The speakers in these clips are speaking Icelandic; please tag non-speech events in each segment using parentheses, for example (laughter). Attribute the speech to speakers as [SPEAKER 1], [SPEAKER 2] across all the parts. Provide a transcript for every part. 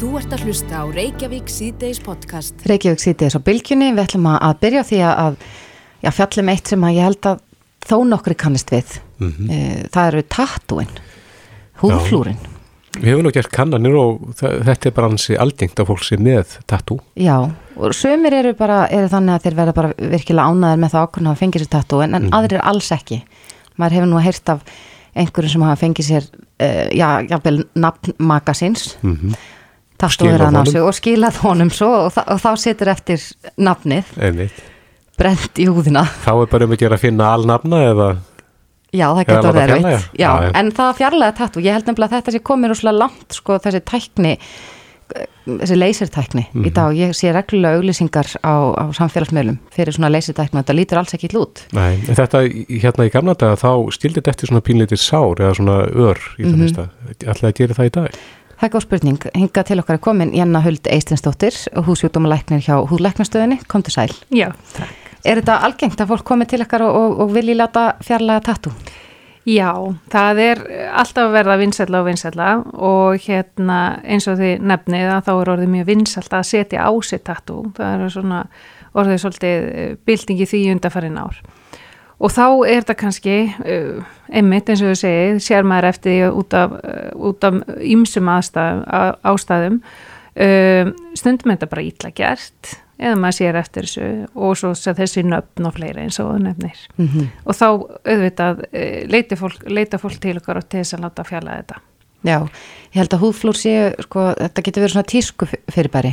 [SPEAKER 1] Þú ert að hlusta á Reykjavík síðdeis podcast.
[SPEAKER 2] Reykjavík síðdeis á bylgjunni. Við ætlum að byrja því að já, fjallum eitt sem að ég held að þó nokkri kannist við. Mm -hmm. Það eru tattúin, húðflúrin.
[SPEAKER 3] Við hefum nú gert kannanir og þetta er bara hansi algengt af fólk sem með tattú.
[SPEAKER 2] Já, og sömur eru bara, eru þannig að þeir verða bara virkilega ánaður með það ákveðna að fengja sér tattú en, en mm. aðrir alls ekki. Maður hefur nú að heyrst af einhverjum sem hafa fengið sér, uh, já, jáfnvel nafnmagasins. Mm -hmm tattúður hann á sig og skilað honum svo og, þa og þá setur eftir nafnið
[SPEAKER 3] Einmitt.
[SPEAKER 2] brent í húðina
[SPEAKER 3] þá er bara um að gera að finna alnafna eða
[SPEAKER 2] já það getur verið já, já, já. en það fjarlæða tattú, ég held nefnilega að þetta sé komið rúslega langt sko þessi tækni þessi leysertækni mm -hmm. í mhm. dag, ég sé reglulega auglýsingar á, á samfélagsmiðlum fyrir svona leysertækni þetta lítur alls ekki lút
[SPEAKER 3] Nei, en þetta hérna í gamla daga þá stildi þetta eftir svona pínleitir sár eða svona ör í það mista, mm -hmm. alltaf að gera það í dag
[SPEAKER 2] Það er góð spurning. Hinga til okkar er komin Janna Huld Eistinsdóttir, húsjútumalæknir hjá húðlæknastöðinni. Kom til sæl.
[SPEAKER 4] Já, takk.
[SPEAKER 2] Er þetta algengt að fólk komi til okkar og, og, og vilji láta fjarlæga tattu?
[SPEAKER 4] Já, það er alltaf að verða vinsætla og vinsætla og hérna eins og því nefnið að þá er orðið mjög vinsælt að setja á sig tattu. Það er svona orðið svolítið bildingi því undarfærin ár og þá er þetta kannski uh, einmitt eins og þú segið, sér maður eftir því út af, uh, út af ymsum ástæðum, ástæðum. Uh, stundum er þetta bara ítla gert eða maður sér eftir þessu og svo þessi nöfn og fleiri eins og nöfnir mm -hmm. og þá auðvitað uh, leita fólk, leita fólk til okkar og til þess að láta fjalla þetta
[SPEAKER 2] Já, ég held að húðflúr séu, sko, þetta getur verið svona tísku fyrirbæri.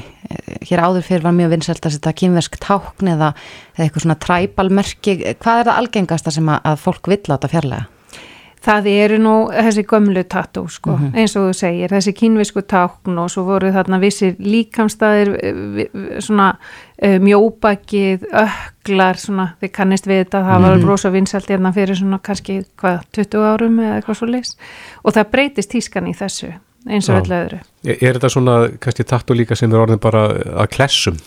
[SPEAKER 2] Hér áður fyrir var mjög vinsælt að setja kynversk tákn eða, eða eitthvað svona træbalmerki. Hvað er það algengasta sem að, fólk vill áta fjarlæga?
[SPEAKER 4] Það eru nú þessi gömlu tattoo sko, mm -hmm. eins og þú segir, þessi kynvisku tákn og svo voru þarna vissir líkamstæðir svona uh, mjóbakið, öklar svona, þið kannist við þetta, það var rosa vinsalt hérna fyrir svona kannski hvað, 20 árum eða eitthvað svo leys og það breytist tískan í þessu eins og öllu öðru.
[SPEAKER 3] Er, þetta svona kannski tattu líka sem er orðin bara að klessum?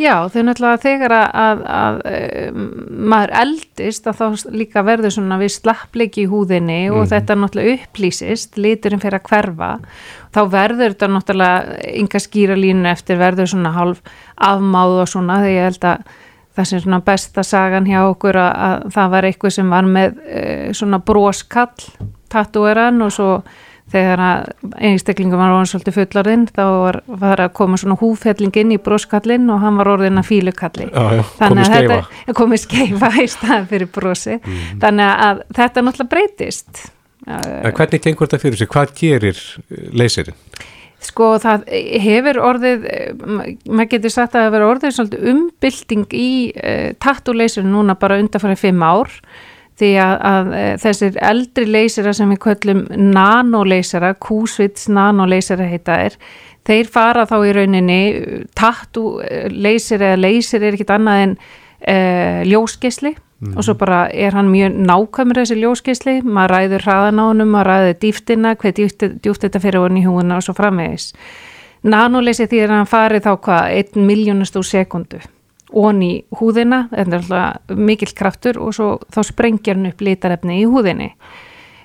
[SPEAKER 4] Já, þau náttúrulega þegar að, að, að um, maður eldist að þá líka verður svona við slappleiki í húðinni mm. og mhm. þetta náttúrulega upplýsist, liturinn fyrir að hverfa þá verður þetta náttúrulega ynga skýra línu eftir verður svona halv afmáð og svona þegar ég held að það sem svona besta sagan hjá okkur að, að það var eitthvað sem var með uh, svona broskall tattúeran og svo þegar einstaklingur var orðin svolítið fullarinn þá var, var að koma svona húfelling inn í broskallinn og hann var orðin að fílukalli
[SPEAKER 3] þannig að þetta (laughs)
[SPEAKER 4] komið skeifa í staðan fyrir brosi mm. þannig að þetta náttúrulega breytist
[SPEAKER 3] en Hvernig gengur þetta fyrir sig? Hvað gerir eh, leysirinn?
[SPEAKER 4] Sko það hefur orðið maður getur sagt að það hefur orðið umbylting í uh, tattuleysirinn núna bara undanfærið fimm ár því að, að e, þessir eldri leysera sem við köllum nanoleysera, kúsvits nanoleysera heita er, þeir fara þá í rauninni, tattu leysir eða leysir er ekkit annað en e, ljósgeisli mm. og svo bara er hann mjög nákvæmur þessi ljósgeisli, maður ræður hraðan á hann, maður ræður dýftina, hvað djúft þetta fyrir hann í húuna og svo framvegis. Nanoleysi því að hann farið þá hvað, einn miljónust úr sekundu onni húðina, þetta er alltaf mikill kraftur og svo þá sprengjar hann upp litarefni í húðinni.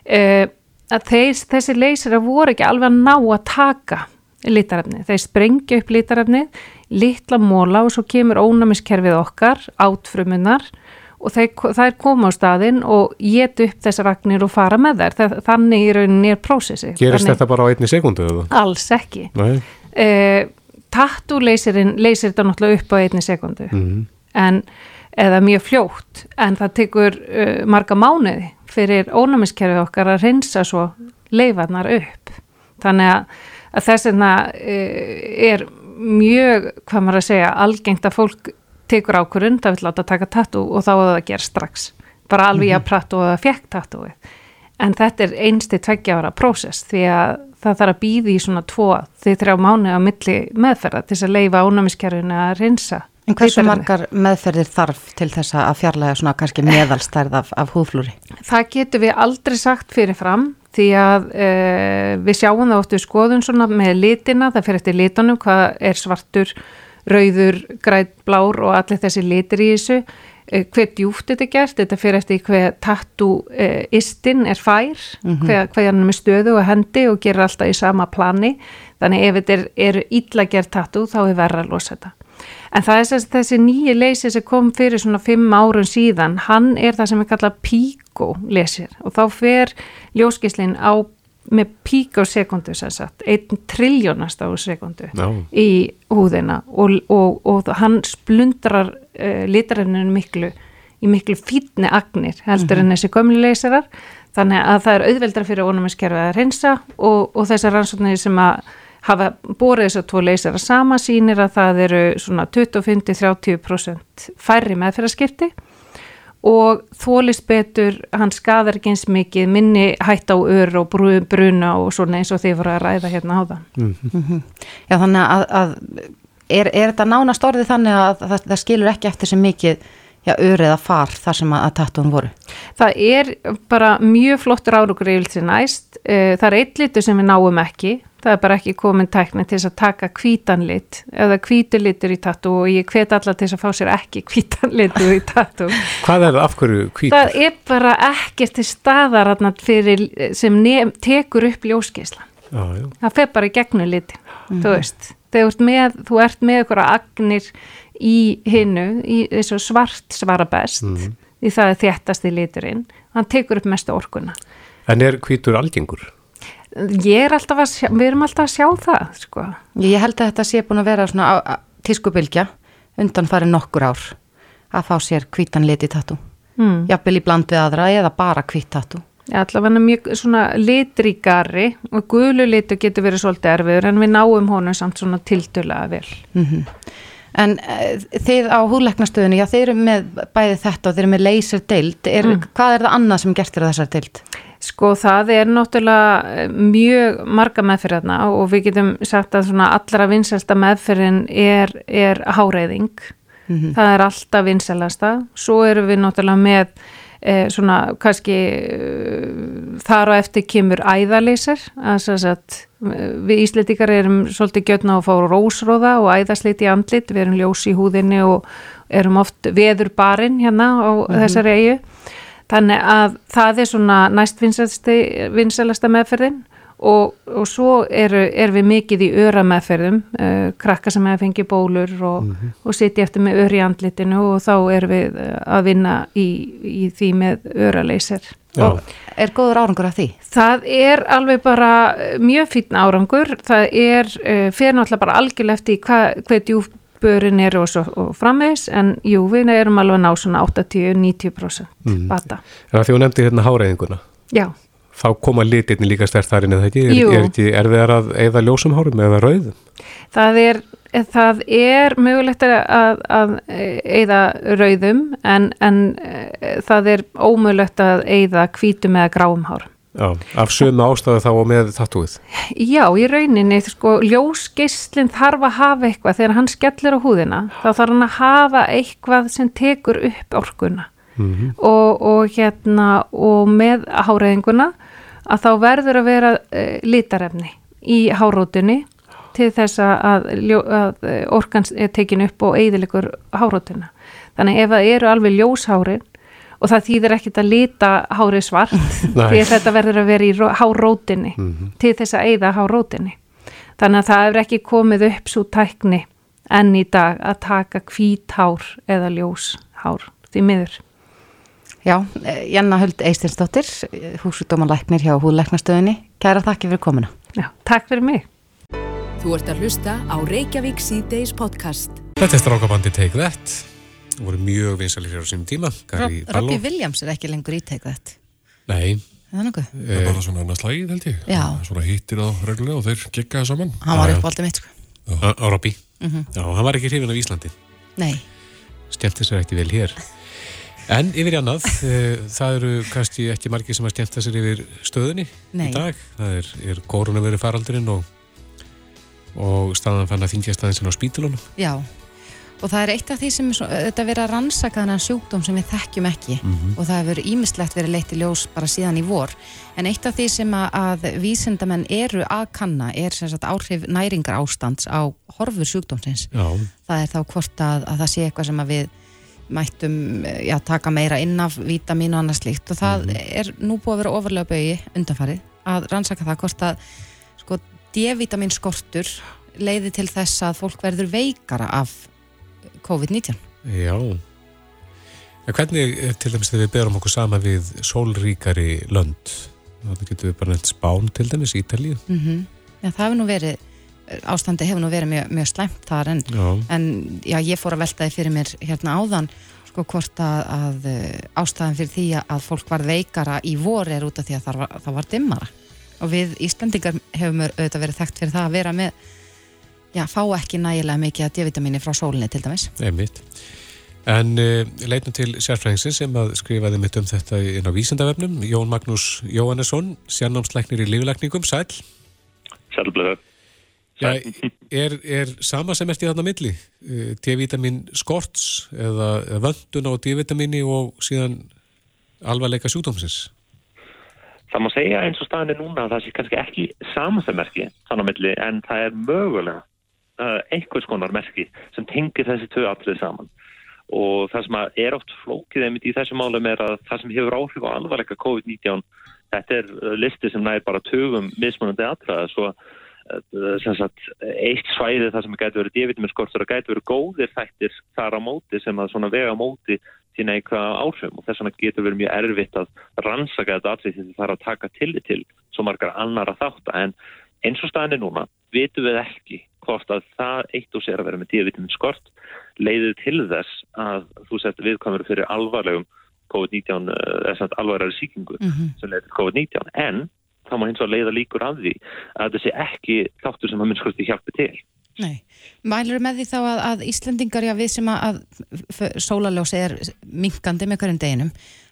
[SPEAKER 4] Uh, þeir, þessi leysir voru ekki alveg að ná að taka litarefni, þeir sprengja upp litarefni litla móla og svo kemur ónæmiskerfið okkar átfrumunar og þeir, þær koma á staðin og get upp þessar ragnir og fara með þær. Þannig í rauninni er prósessi
[SPEAKER 3] Gerist þannig, þetta bara á einni sekundu?
[SPEAKER 4] Alls ekki. Uh, tattoo leysir þetta náttúrulega upp á einni sekundu. Mm en eða mjög fljótt en það tekur uh, marga mánuði fyrir ónæmiskerfið okkar að reynsa svo leifarnar upp. Þannig að, að þess vegna uh, er mjög, hvað maður að segja algengt að fólk tekur ákvörund að vil láta taka tattoo og þá er það að gera strax. Bara alveg mm -hmm. að pratta og það fekk tattooið en þetta er einsti tveggja ára prósess því að það þarf að býði í svona tvo því þrjá mánu á milli meðferða til þess að leifa ánæmiskerfinu að reynsa.
[SPEAKER 2] En hversu margar meðferðir þarf til þess að fjarlæga svona kannski meðalstærð af, af húðflúri?
[SPEAKER 4] Það getur við aldrei sagt fyrir fram því að e, við sjáum það óttu skoðun svona með litina, það fyrir eftir litunum, hvað er svartur, rauður, græt, blár og allir þessi litir í þessu hver djúft þetta er gert, þetta fyrir eftir hver tattu eh, er fær, hver, hver hann er með stöðu og hendi og gerir alltaf í sama plani, þannig ef þetta er, er illa gert tattu þá er verra að losa þetta. En það er þess, þessi nýji leysi sem kom fyrir svona fimm árun síðan, hann er það sem er kallað píkó lesir og þá fer ljóskislinn á með píkó sekundu sem sagt, einn triljónast á sekundu
[SPEAKER 3] Já.
[SPEAKER 4] í húðina og, og, og hann splundrar uh, litarefninu miklu í miklu fítni agnir heldur en þessi gömlu leysarar. Þannig að það er auðveldra fyrir ónumiskerfið að reynsa og, og þessar rannsóknir sem að hafa borið þess að tvo leysara sama sýnir að það eru svona 25-30% færri meðferðarskipti og þólist betur, hann skadar ekki eins mikið, minni hætt á ör og bru- bruna og svona eins og þið voru að ræða hérna á það.
[SPEAKER 2] Já, þannig að, að er, er þetta nánast orðið þannig að það, það skilur ekki eftir sem mikið já, ör eða far þar sem að, að tattúum voru.
[SPEAKER 4] Það er bara mjög flottur árugur yfir til næst. Eh, Það er eitt litur sem við náum ekki. Það er bara ekki komin tækni til þess að taka hvítan lit eða hvítur litur í tattoo og ég hvet alla til þess að fá sér ekki (laughs) hvítan litur í tattoo.
[SPEAKER 3] Hvað er það af hverju hvítur?
[SPEAKER 4] Það er bara ekkert til staðar fyrir, sem nef, tekur upp ljósgeislan.
[SPEAKER 3] Já, já.
[SPEAKER 4] Það fer bara í gegnum litin, þú veist. Ert með, þú ert með ykkur agnir í hinnu, í þessu svart svara best, því það er þéttasti liturinn, hann tekur upp mestu orkuna.
[SPEAKER 3] En er hvítur algengur?
[SPEAKER 4] Ég er alltaf að sjá, við erum alltaf að sjá það, sko.
[SPEAKER 2] Ég held að þetta sé búin að vera svona tískubilgja undan farið nokkur ár að fá sér hvítan lit í tattú.
[SPEAKER 4] Mm.
[SPEAKER 2] Jafnvel í bland við aðra eða bara hvít tattú.
[SPEAKER 4] Allavega mjög svona litríkari og gulu litur getur verið svolítið erfiður en við náum honum samt svona tildulega vel.
[SPEAKER 2] En uh, þið á húðleiknastöðinu, já þeir eru með bæði þetta og þeir eru með laser deild. Er, Hvað er það annað sem gert er þessar deild?
[SPEAKER 4] Sko það er náttúrulega eh, mjög marga meðferðarna og við getum sagt að svona allra vinsælsta meðferðin er, er háreiðing. Það er alltaf vinsælasta. Svo erum við náttúrulega með eh, svona kannski eh, þar á eftir kemur æðalýsar. Að við Íslendikar erum svolítið gjötna að fá rósróða og æðaslit í andlit. Við erum ljós í húðinni og erum oft veður barinn hérna á þessari eigu. Þannig að það er svona næst vinsalasta meðferðin og, og svo eru, er við mikið í öra meðferðum, uh, krakka sem hefur fengið bólur og, og sitja eftir með ör í andlitinu og þá erum við eh, að vinna í, í því með öraleysir.
[SPEAKER 3] Já.
[SPEAKER 2] Er góður árangur af því?
[SPEAKER 4] Það er alveg bara eh, mjög fítn árangur, það er uh, fyrir náttúrulega bara algjörlega eftir hva, djúpbörin eru og, svo, framvegs en jú, við erum alveg að ná svona 80-90% bata.
[SPEAKER 3] En að því hún nefndi hérna háreiðinguna,
[SPEAKER 4] Já.
[SPEAKER 3] þá koma litirni líka stert þar inn eða ekki?
[SPEAKER 4] Jú.
[SPEAKER 3] er, ekki, er það að eða ljósum hárum eða rauðum?
[SPEAKER 4] Það er, það er mögulegt að, að, eigða rauðum en, en eh, það er ómögulegt að eigða hvítum eða gráum hárum.
[SPEAKER 3] Já, af sömu ástæðu þá og með tattúið.
[SPEAKER 4] Já, í rauninni, sko, ljósgeislinn þarf að hafa eitthvað þegar hann skellir á húðina, þá þarf hann að hafa eitthvað sem tekur upp orkuna og, og hérna og með háræðinguna að þá verður að vera uh, litarefni í hárótunni til þess að, að eh, orkan tekin upp og eigðilegur hárótuna. Þannig ef það eru alveg ljóshárin og það þýðir ekkit að lita hárið svart (laughs) því að þetta verður að vera í ró- hárótinni til þess að eigða hárótinni. Þannig að það hefur ekki komið upp svo tækni enn í dag að taka hvít hár eða ljós hár því miður.
[SPEAKER 2] Já, eh, Janna Huld Eistinsdóttir, húsudómanlæknir hjá húðleiknastöðinni. Kæra þakki fyrir komuna.
[SPEAKER 4] Já, takk fyrir mig.
[SPEAKER 1] Þú ert að hlusta á Reykjavík C-Days podcast.
[SPEAKER 3] Þetta er strákabandi Take That. Voru mjög vinsalir hér á sínum tíma. Barlow.
[SPEAKER 2] Robbie Williams er ekki lengur ítæk þetta.
[SPEAKER 3] Nei,
[SPEAKER 2] Er það
[SPEAKER 5] er bara svona annars lagið held ég
[SPEAKER 2] Já.
[SPEAKER 5] Svona hittir þá reglulega og þeir geggaði saman
[SPEAKER 2] Hann var upp á alltaf mitt sko.
[SPEAKER 3] á, á Robbie. Já, hann var ekki hrifin af Íslandi.
[SPEAKER 2] Nei.
[SPEAKER 3] Skemmti sér ekki vel hér. En yfir í annað, eh, það eru kannski ekki margir sem að skemmta sér yfir stöðunni
[SPEAKER 2] Nei.
[SPEAKER 3] í dag. Það er, er koronaviru faraldurinn og, og staðan fann að þingja staðin sinna á spítulunum.
[SPEAKER 2] Já. Og það er eitt af því sem er svo, þetta verið að rannsaka þennan sjúkdóm sem við þekkjum ekki og það hefur ímislegt verið leitt í ljós bara síðan í vor. En eitt af því sem að, að vísindamenn eru að kanna er sem sagt áhrif næringar ástands á horfur sjúkdómsins.
[SPEAKER 3] Já,
[SPEAKER 2] Það er þá hvort að, að það sé eitthvað sem að við mættum já, taka meira inn af vítamín og annað slíkt og það
[SPEAKER 3] Mhm.
[SPEAKER 2] er nú búið að vera ofarlega bauði undanfarið að rannsaka það hvort að sko D-vitamin skortur leiði til þess að fólk verður veikara af COVID-19
[SPEAKER 3] Já. En hvernig, eh, til dæmis, þegar við berum okkur sama við sólríkari lönd, þannig getum við bara nefnt Spán til dæmis, Ítalíu.
[SPEAKER 2] mm Já, það hefur nú verið ástandi hefur nú verið mjög, mjög slæmt þar en,
[SPEAKER 3] Já.
[SPEAKER 2] en já, ég fór að velta því fyrir mér hérna áðan sko hvort að, að eh, ástæðan fyrir því að fólk var veikara í vor er út af því að það var, það var dimmara og við Íslandingar hefum auðvitað verið þekkt fyrir það að vera með já, fá ekki nægilega mikið að D-vitamini frá sólinni til dæmis
[SPEAKER 3] Einmitt. En uh, leitum til sérfræðingsins sem að skrifaði mitt um þetta inn á vísindavefnum, Jón Magnús Jóhannesson, sérnámslæknir í líflækningum, sæl.
[SPEAKER 6] Sælblöðu.
[SPEAKER 3] Já, er, er sama sem ert í þarna milli? Uh, D-vitamin skorts eða, vöndun á D-vitamini og síðan alvarleika sjúdómsins?
[SPEAKER 6] Það má segja eins og staðinni núna að það sé kannski ekki samanstæðmerki þannig á milli en það er mögulega einhvers konar merki sem tengir þessi tvö atrið saman. Og það sem er oft flókið einmitt í þessu málum er að það sem hefur áhrif á alvarleika COVID-19 þetta er uh, listi sem næri bara tögum mismunandi atriða. Svo uh, sagt eitt svæði það sem gæti verið D-vitaminskortur og gæti verið góðir þættir þar á móti sem að svona vega á móti sína eitthvað áhrifum. Og þess vegna getur verið mjög erfitt að rannsaka þetta atrið því það er að taka tillit til svo margar annara þátt en eins og staðinni núna vitum við ekki hvort að það eitt og sér að vera með D-vitamin skort leiðir til þess að þú sett viðkvæmur fyrir alvarlegum COVID-19 eða samt alvarlegari sýkingu sem leiðir til COVID-19 en þá má hins vegar leiða líkur af því að sé ekki þáttur sem að minnskvæmstu hjálpi til.
[SPEAKER 2] Nei, mælur með því þá að, að Íslandingar, já við sem að, að sólaljósi er minkandi með hverjum deginum,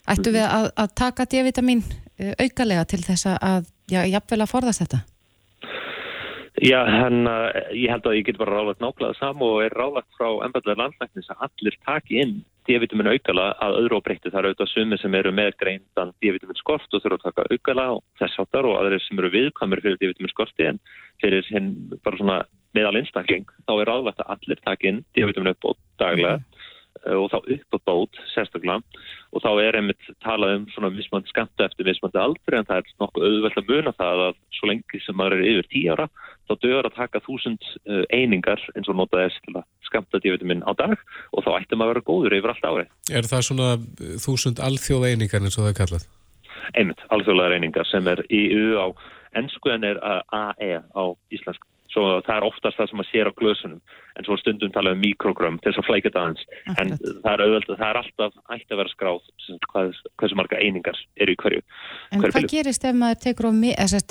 [SPEAKER 2] ættu við að, að taka D-vitamin uh, aukalega til þess að, já, jafnvel að forðast þetta?
[SPEAKER 6] Já, en uh, ég held að ég get bara ráðlagt nákvæmlega saman og er ráðlagt frá ennbæðlega landlæknis að allir taki inn D-vitamin aukala að öðru og breytti. Það eru auðvitað sumir sem eru með greindan D-vitamin skort og þurfa að taka aukala og þess áttar og aðrir sem eru viðkvæmur fyrir D-vitamin skorti en fyrir hinn bara svona meðal einstakling þá er ráðlagt að allir taki inn D-vitamin upp og daglega. Og þá upp á bót sérstaklega og þá er einmitt talað um svona mismandi skamta eftir mismandi aldri en það er nokkuð auðvelt að muna það að svo lengi sem maður er yfir 10 ára þá dögur að taka þúsund einingar eins og nota þess til að skamta D-vitamin á dag og þá ættum að vera góður yfir allt árið.
[SPEAKER 3] Er það svona þúsund alþjóða einingar eins og það er kallað?
[SPEAKER 6] Einmitt, alþjóðlega einingar sem er í U á ennsku en er AE á íslensku. Svo það er oftast það sem að sér á glösunum en svo stundum tala um mikrogram til þess að flækja það hans en það er, auðvitað, það er alltaf ætti að vera skráð hvað, hversu marga einingar eru í hverju.
[SPEAKER 2] En
[SPEAKER 6] hverju
[SPEAKER 2] hvað bílu. gerist ef maður tekur,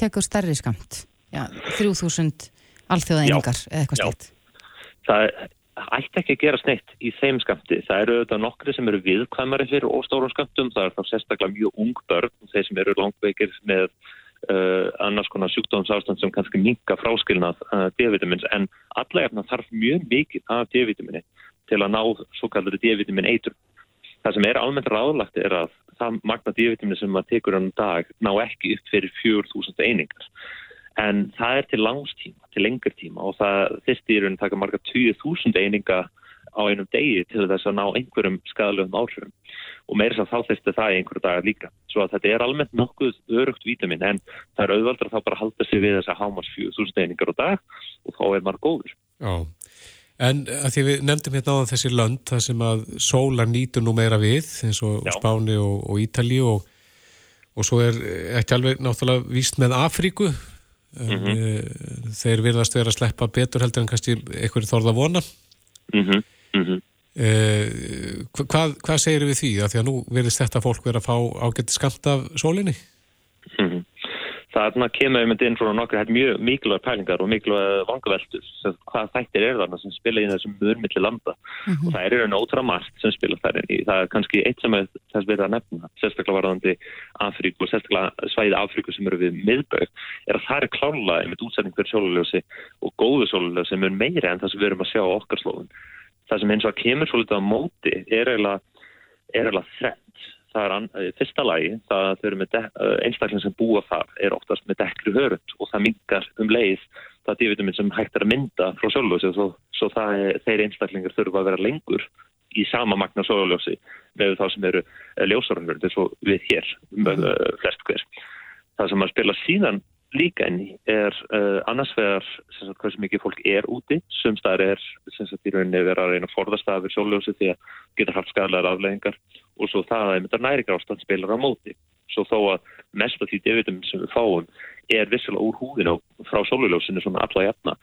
[SPEAKER 2] tekur stærri skamt? Já, 3000 alþjóða einingar eða eitthvað slikt?
[SPEAKER 6] Það ætti ekki að gera sneitt í þeim skamti. Það eru auðvitað nokkri sem eru viðkvæmari fyrir óstórum skamtum. Það er þá sérstaklega mjög ung börn, þeir sem eru langveikir með uh, annars konar sjúkdómsástand sem kannski minka fráskilnað uh, D-vitamins en allavega þarf mjög mikið af D-vitamini til að ná svo kallari D-vitamin eitur. Það sem er almennt ráðlagt er að það magna D-vitamini sem maður tekur um dag ná ekki upp fyrir 4000 einingar. En það er til langstíma, til lengur tíma og það þyrsti í rauninu taka marga 20.000 eininga á einum degi til þess að ná einhverjum skadalöfum áhrifum og meira þá þyrsti það í einhverju dagar líka. Svo að þetta er almennt nokkuð örugt vítamin en það er auðvaldra þá bara að halda sig við þess að hámars 4.000 einingar á dag og þá er maður góður.
[SPEAKER 3] Já, en að því við nefndum hérna á þessi lönd það sem að sóla nýtur nú meira við eins og Já. Spáni og, og Ítali og, og svo er ekki alveg náttúrulega víst með Afríku Mm -hmm. þeir virðast vera að sleppa betur heldur en kannski einhverju þorða vona
[SPEAKER 6] mm -hmm. Mm -hmm.
[SPEAKER 3] Eh, hvað, hvað segir við því? Að því að nú virðist þetta fólk vera að fá ágætti skamt af sólinni?
[SPEAKER 6] Það kemur einmitt inn frá nokkur hægt mjög mikilvæg pælingar og mikilvæg vangaveltur hvað þættir er þarna sem spila í þessum mörmilli landa. Og það er einhvern ótra margt sem spila þær inn í. Það er kannski eitt sem er þess verið að nefna sérstaklega varðandi Afríku og sérstaklega svæði Afríku sem eru við miðbögg er að það er klála einmitt útsetning fyrir sóluljósi og góðu sóluljósi sem er meira en það sem við erum að sjá á okkar slóðun það sem eins og að kemur svolítið á móti er eiginlega þrennt það er an, fyrsta lagi það að þau eru með einstaklega sem búa þar er oftast með dekkri hörund og það mingar um leið það dívituminn sem hægt er að mynda frá sjálflösi og svo, svo það er, þeir einstaklingar þurfa að vera lengur í sama magna sólarljósi með þá sem eru ljósarhörður eins og við hér, uh, flest hver. Það sem að spila síðan líka enni er uh, annars vegar sagt, hversu mikið fólk er úti sem staðar er sagt í rauninni vera að reyna að forðast af sólarljósi því að geta haft skadlegar afleggingar og svo það að þetta næringar ástand spilar á móti. Svo þó að mest af því devitum sem við fáum er vissilega úr húðin og frá sóluljósinu svona alla jafna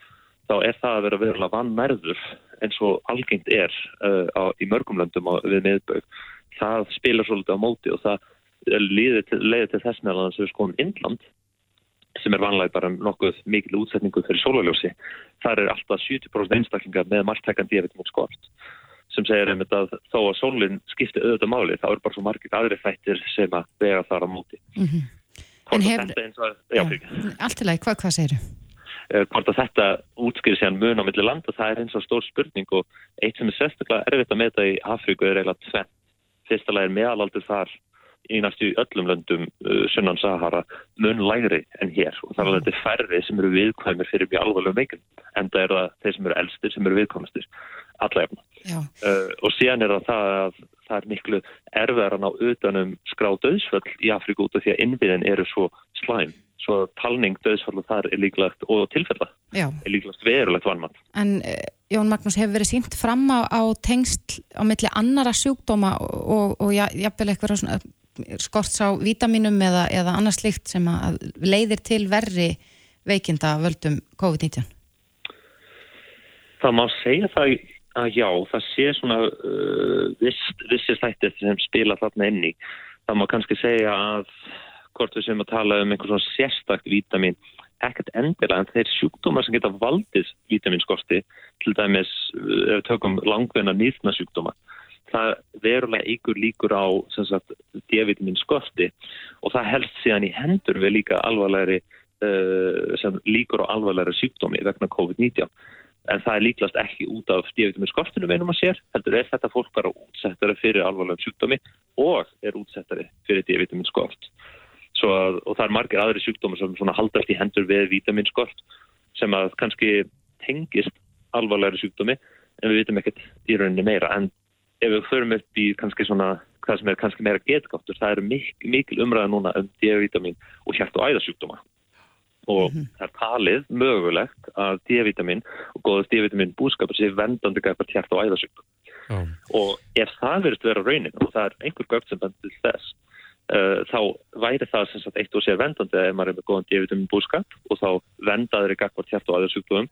[SPEAKER 6] þá er það að vera verulega vannmærður eins og algengt er uh, á, í mörgum löndum við meðbögg. Það spilar svolítið á móti og það leiðir til, til þess meðan þess að við skoðum innland sem er vanlega bara nokkuð mikil útsetningu fyrir sólaljósi. Það er alltaf 70% einstaklingar með margtækandi D-vitamin skort sem segir einmitt að þó að sólinn skipti auðvitað máli þá er bara svo margir aðri fættir sem að vega þar á móti. Mm -hmm.
[SPEAKER 2] Hefur... Já, allt til að, hvað, hvað segir þú?
[SPEAKER 6] Eh, hvort að þetta útskýri sér mun á milli landa, það er eins og stór spurning og eitt sem er sérstaklega erfitt að meta í Afríku er eiginlega tvenn. Fyrstulega er meðalaldur þar í næstu öllum löndum uh, sunnan Sahara mun lægri enn hér. Og það er þetta færri sem eru viðkvæmir fyrir mjög alvarlega meikun en það er það þeir sem eru elstir sem eru viðkvæmastir allavegna uh, og síðan er það að það er miklu erfiðar að ná utanum skrá döðsföll í Afríku út af því að innviðin eru svo slæm svo talning döðsfallu þar er líklagt og tilfella Já. er líklagt verulegt vannmann.
[SPEAKER 2] En uh, Jón Magnús hefur verið sínt fram á, á tengst á milli annara sjúkdóma og, og jafnvel eitthvað svona skorts á vítaminum eða, eða annars slikt sem leiðir til verri veikinda völdum COVID-19?
[SPEAKER 6] Það má segja það að já, það sé svona uh, vissir þættir sem spila þarna inni. Það má kannski segja að hvort við sem að tala um einhvern svona sérstakt vítamin ekkert endilega en þeir sjúkdómar sem geta valdið vítaminskorti til dæmis uh, ef við tökum langveina nýðna sjúkdómar það verulega ykkur líkur á D-vitamin skorti og það helst síðan í hendur við líka alvarlegri uh, líkur á alvarlegri síkdómi vegna COVID-19 en það er líklast ekki út af D-vitamin skortinu veinum að sér, heldur er þetta fólk bara útsettari fyrir alvarlegum síkdómi og er útsettari fyrir D-vitamin skort. Að, og það er margir aðri síkdómi sem haldast í hendur við vitamin skort sem að kannski tengist alvarlegri síkdómi en við vitum ekkert í rauninni meira. En ef við förum upp í kannski svona hvað sem er kannski meira getgáttur, það eru mik mikil umræða núna um D-vitamin og hjart- og æðasjúkdóma og mm -hmm. það er talið mögulegt að D-vitamin og góðast D-vitamin búskapur sé vendandi gæpart hjart- og æðasjúkdóma oh. og ef það verist vera raunin og það er einhver gögt sem bendur þess uh, þá væri það sem sagt eitt og sér vendandi ef maður er með góðan D-vitamin búskap og þá vendaður í gæpart hjart- og æðasjúkdómum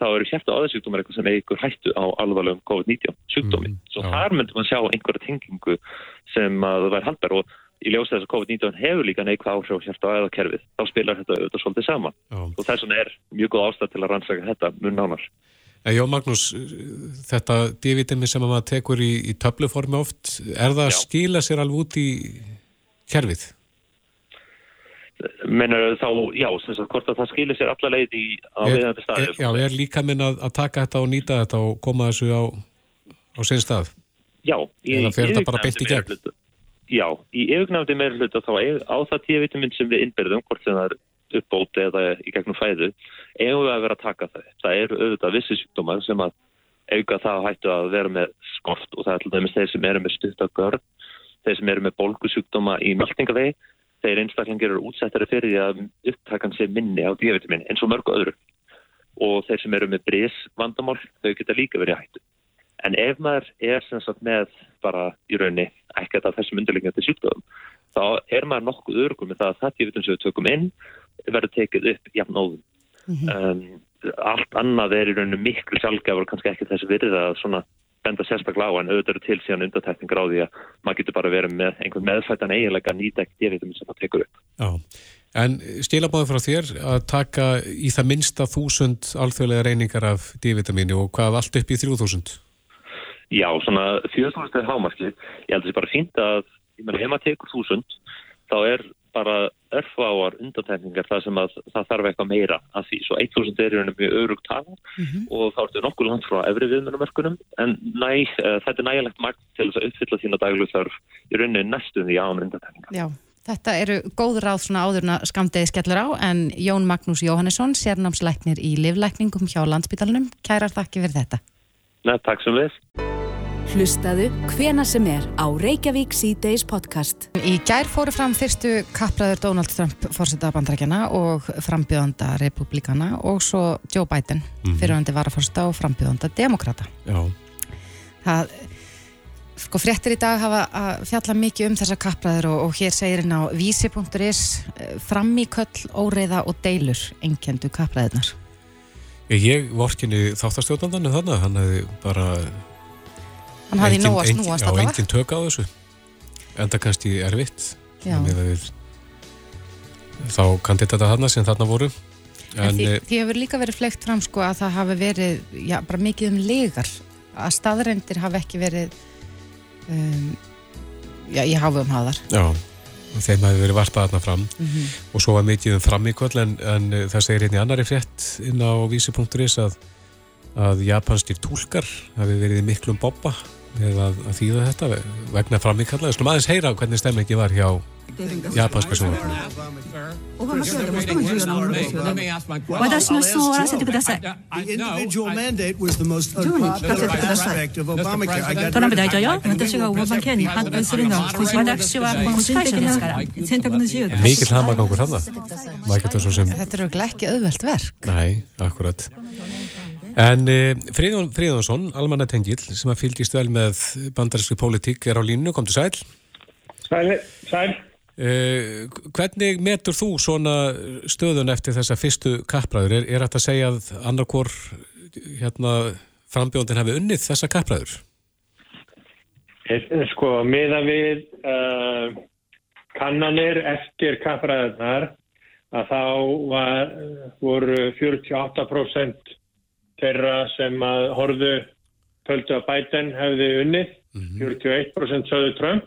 [SPEAKER 6] þá eru hjarta og aðeins eitthvað sem eigur hættu á alvarlegum COVID-19 sjúkdómi. Mm, Svo þar myndum við sjá einhverja tengingu sem að það væri haldar og í ljósa þess að COVID-19 hefur líka neikvæð áhrif á hjarta og aðeins þá spilar þetta auðvitað svolítið saman Já. og þess vegna er mjög góð ástæð til að rannsaka þetta mun nánar.
[SPEAKER 3] Já Magnús, þetta D-vitami sem maður tekur í, í töfluformi oft, er það Já. að skila sér alveg út í kerfið?
[SPEAKER 6] Menur þá, já, þess að hvort að það skilir sér alla leið í á viðhandi staði.
[SPEAKER 3] Já, er líka minn að, að taka þetta og nýta þetta og koma þessu á, á sinn stað?
[SPEAKER 6] Já.
[SPEAKER 3] Eða fer þetta bara beitt í gegn?
[SPEAKER 6] Já, í yfirgnafndi meira hluta þá á það tíu vitamin sem við innbyrðum, hvort sem það er uppbóti eða í gegnum fæðu, eigum við að vera að taka það. Það eru auðvitað vissi sjúkdómar sem að auka það að hættu að vera með skort og það er alltaf með þeir sem eru með stuttagörn, þeir sem eru með bólkusjúkdóma í meldingavegi þeir einstaklingar eru útsettari fyrir því að upptakan sé minni á D-vitamin eins og mörgu öðru og þeir sem eru með brís vandamál þau geta líka verið hættu. En ef maður er sem sagt með bara í raunni ekkert af þessum undirleikandi sjúkdöfum þá er maður nokkuð örgum með það að það D-vitamin sem við tökum inn verður tekið upp jafn óðum. Mm -hmm. um, allt annað er í rauninu miklu sjálfgefur og kannski ekki þessi virða að svona benda sérstaklega á en auðvitað eru til síðan undatækningar á því að maður getur bara verið með einhvern meðfættan eiginlega nýta ekkert dýritum sem það tekur upp.
[SPEAKER 3] Já, en stílabáði frá þér að taka í það minsta þúsund alþjóðlega reyningar af D-vitamínu og hvað allt upp í þrjúþúsund?
[SPEAKER 6] Já, svona fjöðþúsund er hámarkið. Ég held að það er bara fínt að ef maður tekur þúsund þá er bara örfáar undantekningar það sem að það þarf eitthvað meira að því. Svo 1000 er rauninu mjög örugt tala mm -hmm. og þá ertu nokkuð langt frá efri viðmjörnumörkunum en næ, uh, þetta er nægilegt magt til þess að uppfylla þína daglu þarf í rauninu næstum því án undantekningar.
[SPEAKER 2] Já, þetta eru góð ráð svona áðurna skamdegi skellur á en Jón Magnús Jóhannesson, sérnámsleiknir í livlækningum hjá landsbytalanum. Kærar þakki fyrir þetta.
[SPEAKER 6] Nei, takk sem við.
[SPEAKER 1] Hlustaðu hvena sem er á Reykjavík C-Days podcast.
[SPEAKER 2] Í gær fóru fram fyrstu kappræður Donald Trump fórseta bandrækjana og frambjöðanda republikana og svo Joe Biden, mm -hmm. fyrirhandi varafórseta og frambjöðanda demokrata.
[SPEAKER 3] Já.
[SPEAKER 2] Það, sko fréttir í dag hafa að fjalla mikið um þessa kappræður og, og hér segir hérna á vísi.is framíköll, óreiða og deilur enkendu kappræðunar.
[SPEAKER 3] Ég vorkinni þáttastjóðandan en þannig, hann hefði bara
[SPEAKER 2] Hann hafði nóg að snúast
[SPEAKER 3] allavega. Já, enginn tök á þessu. Enda kannski erfitt. Við, þá kandi þetta þarna sem þarna voru.
[SPEAKER 2] En, en því, því hefur líka verið flegt fram sko að það hafi verið, já, bara mikið um legar. Að staðrændir hafi ekki verið, um, já, ég hafi um haðar.
[SPEAKER 3] Já, þeim hafi verið varpað þarna fram. Mm -hmm. Og svo var mikið um framíkvöld en, en það segir hérna í annari frétt inn á vísi.is að að japanskir tólkar hafi verið miklum boppa eða að, að þýða þetta vegna framíkalla. Þú slum aðeins heyra hvernig stemmingi var hjá japanska sjónvarpinu.
[SPEAKER 7] 私の質問を終わらせてください。トランプ大統領、私がオバマケアに反対するのは、私は個人的ですから、選択の自由です。
[SPEAKER 3] Mikið hlamagangur hann það.
[SPEAKER 2] Þetta eru ekki auðvelt verk.
[SPEAKER 3] Nei, akkurat. En uh, Fríðun, Fríðunsson, almanatengil, sem að fylgist vel með bandarísku pólitík, er á línu, kom til sæl.
[SPEAKER 8] Sæl, sæl.
[SPEAKER 3] Uh, hvernig metur þú svona stöðun eftir þessa fyrstu kappræður? Er, er þetta að segja að annarkor hérna, frambjóndin hefði unnið þessa kappræður?
[SPEAKER 8] Sko, miða við uh, kannanir eftir kappræðunar að þá var, voru 48% þeirra sem að horðu töldu að Biden hefði unnið, mm -hmm. 41% sögðu Trump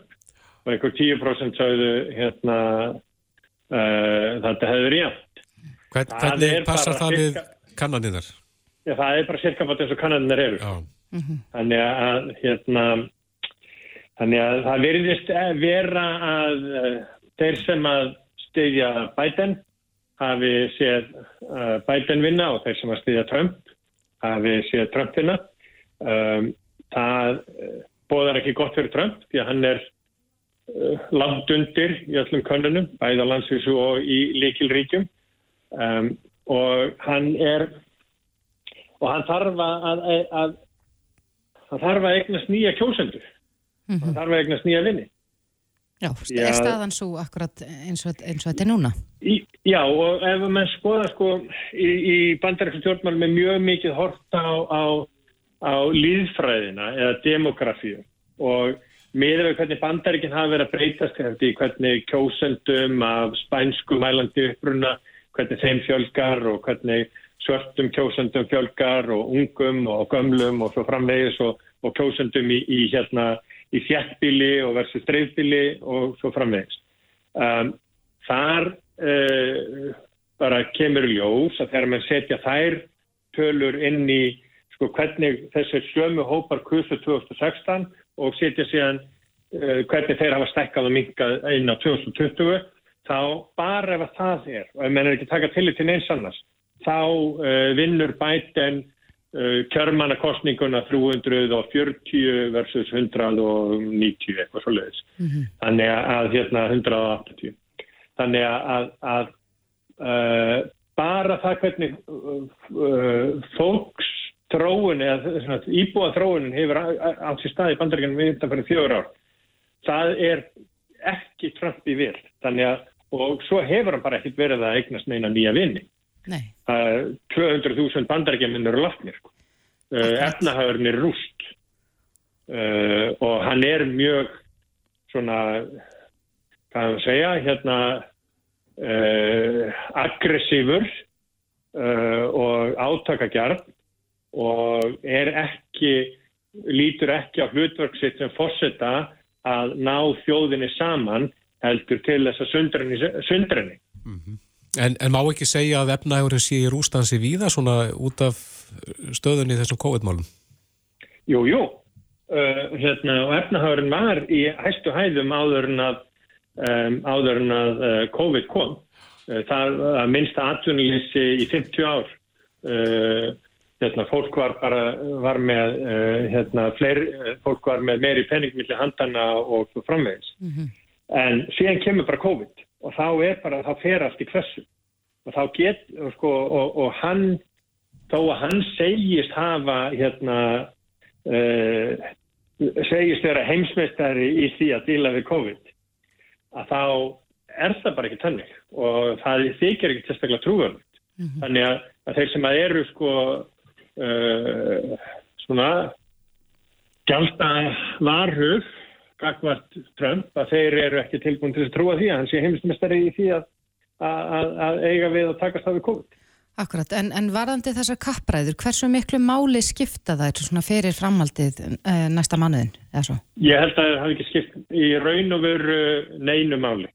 [SPEAKER 8] og einhver 10% sögðu hérna uh, þetta hefði verið jæmt.
[SPEAKER 3] Hvern, hvernig passar það við kannaninnar?
[SPEAKER 8] Já, það er bara cirka bátt eins og kannaninnar eru. Mm -hmm. Þannig að hérna þannig að það veriðist vera að uh, þeir sem að steyðja Biden hafi séð uh, Biden vinna og þeir sem að steyðja Trump hafi séð Trumpina. Um, það uh, bóðar ekki gott fyrir Trump því að hann er uh, langt undir í öllum konunum, bæða landsvísu og í líkilríkjum um, og hann er og hann þarf að, að, að hann þarf að eignast nýja kjósendur mm -hmm. hann þarf að eignast nýja vinni
[SPEAKER 2] Já, er staðan svo akkurat eins og, eins og þetta er núna?
[SPEAKER 8] Í, já, og ef maður skoða sko í, í bandarækstu tjórnmálum er mjög mikið horta á, á, á líðfræðina eða demografíu og miður við hvernig bandarækinn hafa verið að breytast í hvernig kjósendum af spænsku mælandi uppruna, hvernig þeim fjölgar og hvernig svörtum kjósendum fjölgar og ungum og gömlum og svo framvegis og, og kjósendum í, í hérna í þjættbíli og versus dreifbíli og svo framvegis. Um, þar uh, bara kemur ljós að þegar mann setja þær tölur inn í sko, hvernig þessir sömu hópar kursu 2016 og setja síðan uh, hvernig þeir hafa stekkað og minkað inn á 2020 þá bara ef að það er og ef mann er ekki taka til til eins annars þá uh, vinnur bæten kjörmannakostninguna 340 versus 190 eitthvað svo leiðis mm -hmm. þannig að hérna 180 þannig að, að uh, bara það hvernig uh, fólks tróun eða íbúa tróunin hefur átt í staði bandaríkanum við þetta fyrir fjögur ár það er ekki trömp í vil þannig að og svo hefur hann bara ekkert verið að eignast neina nýja vinni Uh, 200.000 bandarækjuminn eru látnir sko. uh, efnahagurinn er rúst. Uh, og hann er mjög svona hvað hann segja hérna aggressífur og átakagjart og er ekki lítur ekki á hlutverksitt sem fórseta að ná þjóðinni saman heldur til þess að sundrenni mm -hmm.
[SPEAKER 3] En, en má ekki segja að efnahagurinn sé í rústansi víða svona út af stöðunni þessum COVID-málum?
[SPEAKER 8] Jú, jú. Uh, hérna, og efnahagurinn var í hæstu hæðum áður en að, um, áður en að uh, COVID kom. Uh, það minnst aðtunlýsi í 50 ár. Uh, hérna, fólk var bara var með uh, hérna, fleiri, fólk var með meiri penningmilli handana og framvegis en síðan kemur bara COVID og þá er bara, þá fer allt í klessu og þá get, sko, og, og hann þó að hann segist hafa hérna uh, segist vera heimsmeistari í því að díla við COVID að þá er það bara ekki tannig og það þykir ekki sérstaklega trúverð þannig að, að þeir sem að eru sko uh, svona gjálta varhug gagvart Trump að þeir eru ekki tilbúin til að trúa því að hann sé heimsmeistari í því að, að, að eiga við að takast á við COVID
[SPEAKER 2] Akkurat, en, en varðandi þessar kappræður, hversu miklu máli skipta þær svona fyrir framhaldið uh, næsta svo?
[SPEAKER 8] Ég held að það hafi ekki skipt í raun og veru neinu máli.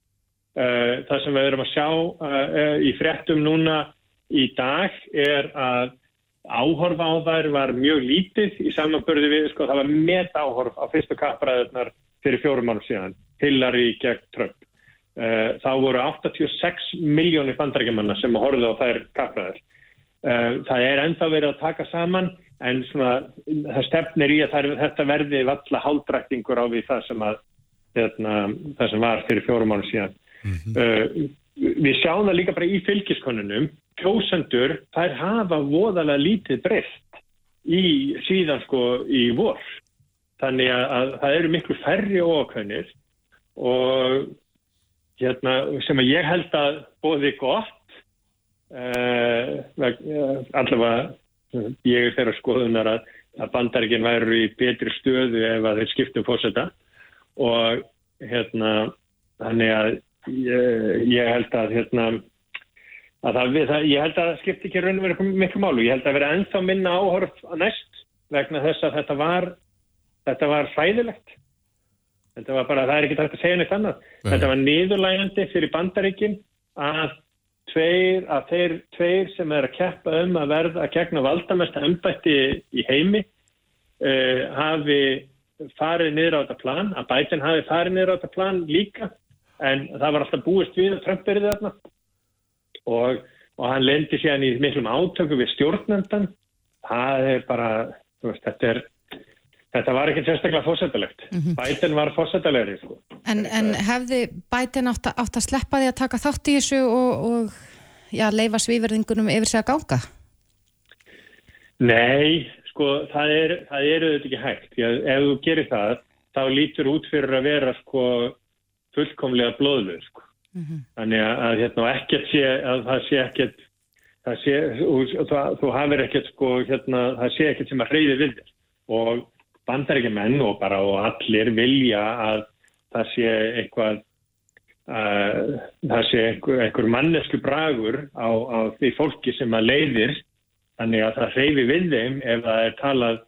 [SPEAKER 8] Uh, það sem við erum að sjá uh, í fréttum núna í dag er að áhorf á þær var mjög lítið í samanbörði við, sko, það var met áhorf á fyrstu kappræðurnar fyrir fjórum árum síðan, Hillary gegn Trump. Uh, þá voru 86 miljónir bandarækjumanna sem horfðu á þær kappræður. Uh, það er ennþá verið að taka saman en svona, það stefnir í að þetta verði valla haldræktingur á við það sem, að, hérna, það sem var fyrir fjórum árum síðan. uh, við sjáum það líka bara í fylgiskonunum, kjósendur, þær hafa voðalega lítið breyst í síðan sko í vor. Þannig að, að það eru miklu færri ókvönir og hérna, sem að ég held að bóði gott uh, allavega ég er þeirra skoðunar að, að bandaríkinn væru í betri stöðu ef að þeir skiptum fórseta og hérna þannig að ég, ég held að hérna að það, það, ég held að það skipti ekki raun og verið miklu málu, ég held að vera ennþá minna áhorf að næst vegna þess að þetta var þetta var hræðilegt Þetta var bara, það er ekki tægt að segja neitt annað. Nei. Þetta var niðurlægandi fyrir bandaríkin að tveir, að þeir tveir sem er að keppa um að verða að gegna valdamesta umbætti í heimi uh, hafi farið niður á þetta plan, að bætin hafi farið niður á þetta plan líka en það var alltaf búist við að Trump verið þarna og, og hann lendi sér í miklum átöku við stjórnendan. Það er bara, veist, þetta er Þetta var ekki sérstaklega fósættilegt. Mm -hmm. Bætin var fósættilegri. Sko.
[SPEAKER 2] En, en hefði bætin átt, átt að sleppa því að taka þátt í þessu og, og já, leifa svíverðingunum yfir sig að ganga?
[SPEAKER 8] Nei, sko, það er, það er auðvitað ekki hægt. Já, ef þú gerir það, þá lítur út fyrir að vera sko, fullkomlega blóðluð. Sko. Mm -hmm. Þannig að, hérna, ekkert sé, að það sé ekkert, það sé, og, það, þú hafir ekkert, sko, hérna, það sé ekkert sem að reyði við þér. Og bandarækjumenn og bara og allir vilja að það sé eitthvað að það sé einhver, einhver mannesku bragur á, á því fólki sem að leiðir. Þannig að það hreyfi við þeim ef það er talað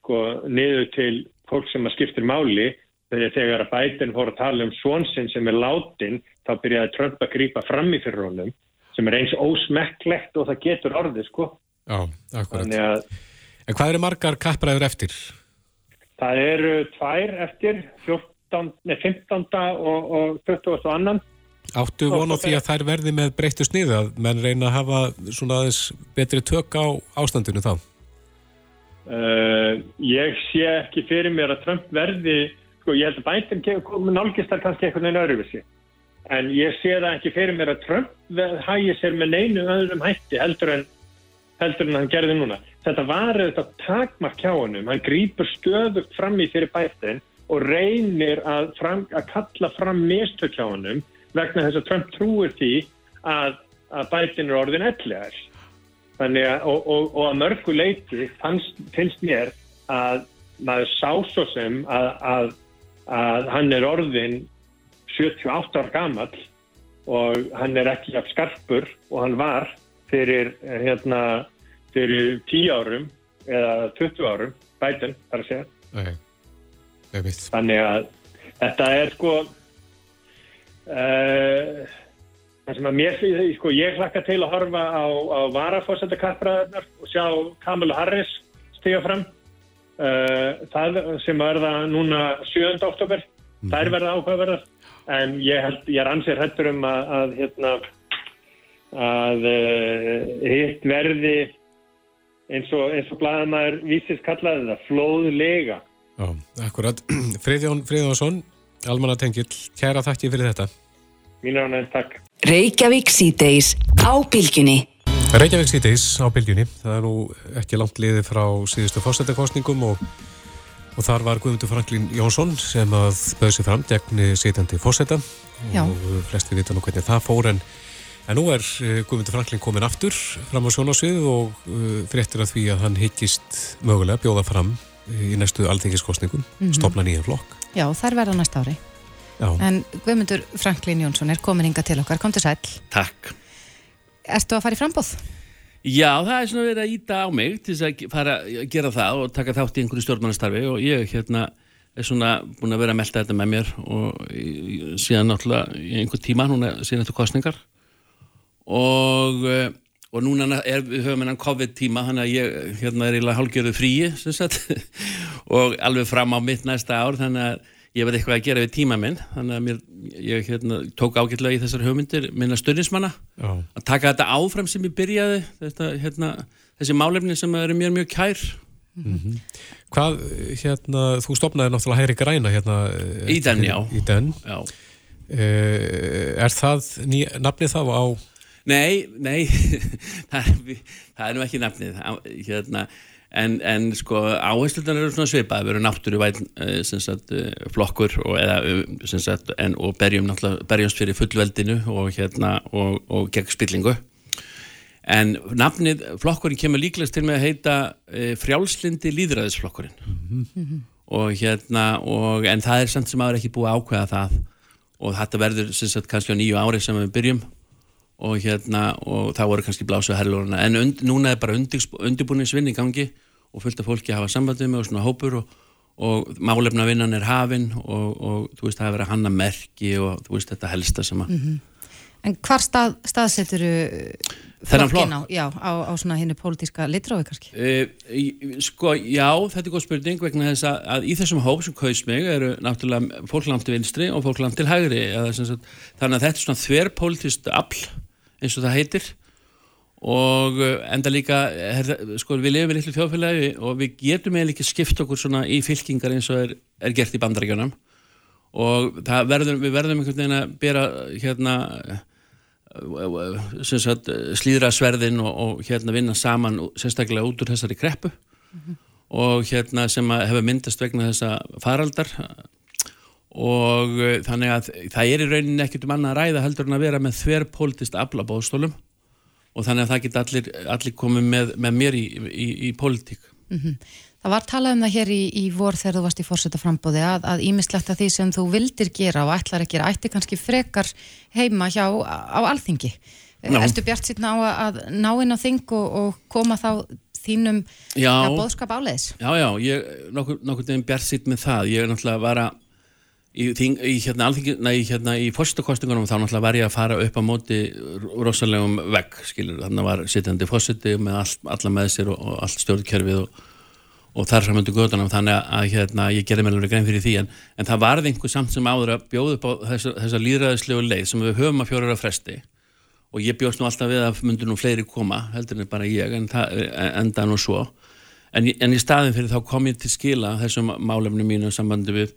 [SPEAKER 8] sko niður til fólk sem að skiptir máli. Þegar þegar að bætin fór að tala um svonsinn sem er látin þá byrjaði Trump að grýpa fram í fyrir honum sem er eins ósmekklegt og það getur orðið sko.
[SPEAKER 3] Já, akkurat. Að, En hvað eru margar kappræður eftir?
[SPEAKER 8] Það eru tvær eftir 14, nei, 15. og, og 20. og annan.
[SPEAKER 3] Áttu vonu því að þær verði með breyttu sniðu að menn reyna að hafa svona aðeins betri tök á ástandinu þá?
[SPEAKER 8] Uh, ég sé ekki fyrir mér að Trump verði, sko ég held að bæntinn nálgist þar kannski einhvern veginn öðruvissi. En ég sé það ekki fyrir mér að Trump hægir sér með neinu öðrum hætti heldur en, heldur en hann gerði núna þetta var auðvitað takmark hjá honum, hann grýpur stöðugt fram í fyrir bættin og reynir að, fram, að kalla fram mistök hjá honum vegna þess að Trump trúir því að, að bættin er orðin ellegar. Að, og, og, og að mörgu leiti finnst mér að maður sá svo sem að, að hann er orðin 78 ár gammal og hann er ekki af skarpur og hann var fyrir hérna fyrir 10 árum eða 20 árum, bætun þar að segja
[SPEAKER 3] okay.
[SPEAKER 8] þannig að þetta er sko uh, það sem að mér sko, ég hlakka til að horfa á, á varafórsættakappræðarnar og sjá Kamala Harris stiga fram uh, það sem verða núna 7. oktober mm. þær verða áhugaverðar en ég, held, ég er ansið hættur um að, að hérna að uh, hitt verði eins og, og blæðamæður vísist kallaði það, flóðlega.
[SPEAKER 3] Já, akkurat. (clears throat) Friðjón Friðjónsson, almanna tengill, kæra þakki fyrir þetta.
[SPEAKER 8] Mínu ánægum takk.
[SPEAKER 1] Reykjavík síðdeis á bylgjunni.
[SPEAKER 3] Reykjavík síðdeis á bylgjunni. Það er nú ekki langt liðið frá síðustu fórsetakostningum og, og þar var Guðmundur Franklín Jónsson sem að bauð sér fram gegn sitjandi fórseta
[SPEAKER 2] Já.
[SPEAKER 3] og flesti vita nú hvernig það fór en En nú er uh, Guðmundur Franklin komin aftur fram á sjónásvið og uh, fréttir að því að hann hittist mögulega bjóða fram uh, í næstu alþingiskostningum,
[SPEAKER 2] Mhm.
[SPEAKER 3] stopna nýjan flokk.
[SPEAKER 2] Já, þær verða næsta ári.
[SPEAKER 3] Já,
[SPEAKER 2] En Guðmundur Franklín Jónsson er komin hinga til okkar, kom til sæl.
[SPEAKER 9] Takk.
[SPEAKER 2] Ertu að fara í frambóð?
[SPEAKER 9] Já, það er svona verið að íta á mig til þess að fara að gera það og taka þátt í einhverju stjórnmannastarfi og ég hérna er svona búin að vera að melda þetta með mér og síðan náttúrulega í einhver tíma, núna síðan eftir kostningar og, eh, og núna er, við höfum hennan COVID-tíma þannig að ég hérna er eiginlega hálgjörðu fríi (laughs) og alveg fram á mitt næsta ár þannig að ég verði eitthvað að gera við tíma minn þannig að mér, ég hérna, tók ágætlega í þessar hugmyndir minna stundismanna
[SPEAKER 3] já,
[SPEAKER 9] að taka þetta áfram sem ég byrjaði þetta, hérna, þessi málefni sem eru mér mjög kær
[SPEAKER 3] hvað, hérna, þú stopnaði náttúrulega hægri græna hérna. eh,
[SPEAKER 9] Í den, já.
[SPEAKER 3] Í den.
[SPEAKER 9] Já.
[SPEAKER 3] Uh, er það ný, nafnið þá á,
[SPEAKER 9] Nei, nei (laughs) það, er, það nú ekki nafnið hérna, en, en sko áhersluðan eru svona svipað við erum náttúruvæn uh, sagt, uh, flokkur og, eða, uh, sem sagt, en, og berjum náttúrulega berjumst fyrir fullveldinu og, hérna, og, og gegn spillingu. En nafnið flokkurinn kemur líklegast til með að heita uh, frjálslindi líðræðisflokkurinn (laughs) og hérna og, en það er samt sem aður ekki búið ákveða það. Og þetta verður sem sagt kannski á nýju ári sem við byrjum og hérna og það voru kannski blásu herlurina en und, núna er bara undirbúinisvinn í gangi og fullt af fólki að hafa sambandið með og svona hópur og, og málefnavinnan er hafin og, og þú veist það er verið að hanna merki og þú veist þetta helsta sem að
[SPEAKER 2] En hvar stað, staðsetur
[SPEAKER 9] Þennan
[SPEAKER 2] flokkinn á, já, á, á svona hinnu pólitíska litrófi kannski?
[SPEAKER 9] Uh, sko, já, þetta er góð spurning vegna þess að, að í þessum hóp sem kaus mig eru náttúrulega fólk langt til vinstri og fólk langt til hægri eða, sem sagt, þannig að þetta er svona þverpolítist afl eins og það heitir. Og uh, enda líka er, sko, við lifum í litlu þjóðfélagi og við getum eða ekki skipt okkur svona í fylkingar eins og er, er gert í bandarækjunum og verður, við verðum einhvern veginn að bera hérna sagt, slíðra sverðin og, og hérna vinna saman sérstaklega út úr þessari kreppu. Og hérna sem að hefur myndast vegna þessa faraldar og uh, þannig að það er í rauninni ekkert um annað að ræða heldur en að vera með þverpolítist afla bóðstólum og þannig að það geta allir, allir komið með, með mér í, í, í pólitík
[SPEAKER 2] Það var talað um það hér í, í vor þegar þú varst í fórseta frambóði að, að ímislegt að því sem þú vildir gera og ætlar að gera ætti kannski frekar heima hjá á alþingi.
[SPEAKER 9] Já.
[SPEAKER 2] Erstu bjart sýtna á að, að ná inn á þing og, og koma þá þínum ja, bóðskap áleiðis?
[SPEAKER 9] Já, já, ég nokkur, nokkur neginn bjart sitt með það ég er náttúrulega að vara í, í hérna, hérna í fórsetakostingunum þá náttúrulega var ég að fara upp á móti rosalegum vegg, skilur þannig var sittandi fórseti með all, alla með sér og, og allt stjórnkerfið og, og þar framöndu gödunum þannig að hérna, ég gerði mér alveg grein fyrir því en, en það varði einhver samt sem áður að bjóða upp á þessa, þessa líðræðislegu leið sem við höfum að fjóra fresti. Og ég bjóst nú alltaf við að myndu nú fleiri koma heldur en bara ég en það enda nú svo. En, en í staðin fyrir þá kom ég til skila þessum málefnum mínu sambandi við,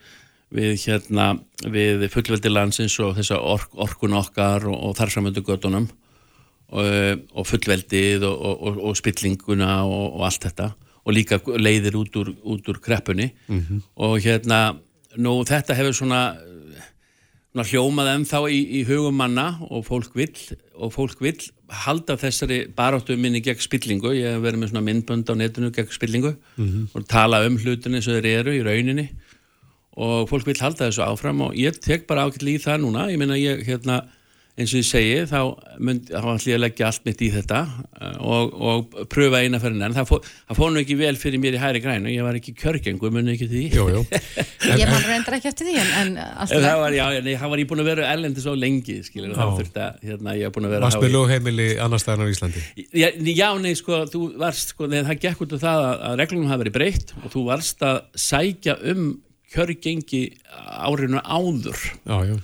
[SPEAKER 9] við hérna við fullveldi landsins og þessa ork, orkun okkar og, og þar framöndu gödunum og, og fullveldið og, og, spillinguna og, og allt þetta. Og líka leiðir út úr, út úr kreppunni. Og hérna nú þetta hefur svona svona hljómað ennþá í, í hugum manna og fólk vill og fólk vill halda þessari baráttu minni gegn spillingu, ég hef verið með svona myndbönd á netinu gegn spillingu og tala um hlutinni sem þeir eru í rauninni og fólk vill halda þessu áfram og ég tek bara ákveðli í það núna ég meina ég hérna eins og ég segi þá mynd, þá ætlum ég að leggja allt mitt í þetta eh, og, og pröfa eina fyrir en það, fó, það fór nú ekki vel fyrir mér í hæri grænu ég var ekki kjörgengu, munið ekki því
[SPEAKER 3] jú, jú. (laughs)
[SPEAKER 2] Ég man reyndar ekki eftir því en, en allt
[SPEAKER 9] En
[SPEAKER 2] í
[SPEAKER 9] það var, já, nei, var ég búin að vera erlendi svo lengi, skilur, þá
[SPEAKER 3] Já.
[SPEAKER 9] þurfti að, hérna, ég var búin að vera
[SPEAKER 3] varst með lögheimili annars staðan á Íslandi?
[SPEAKER 9] Já, já, nei, sko, þú varst, sko, nei, það gekk út af það að, að reglunum hafa verið breytt og þú varst að sækja um kjörgengi árinu áður,
[SPEAKER 3] Já, já.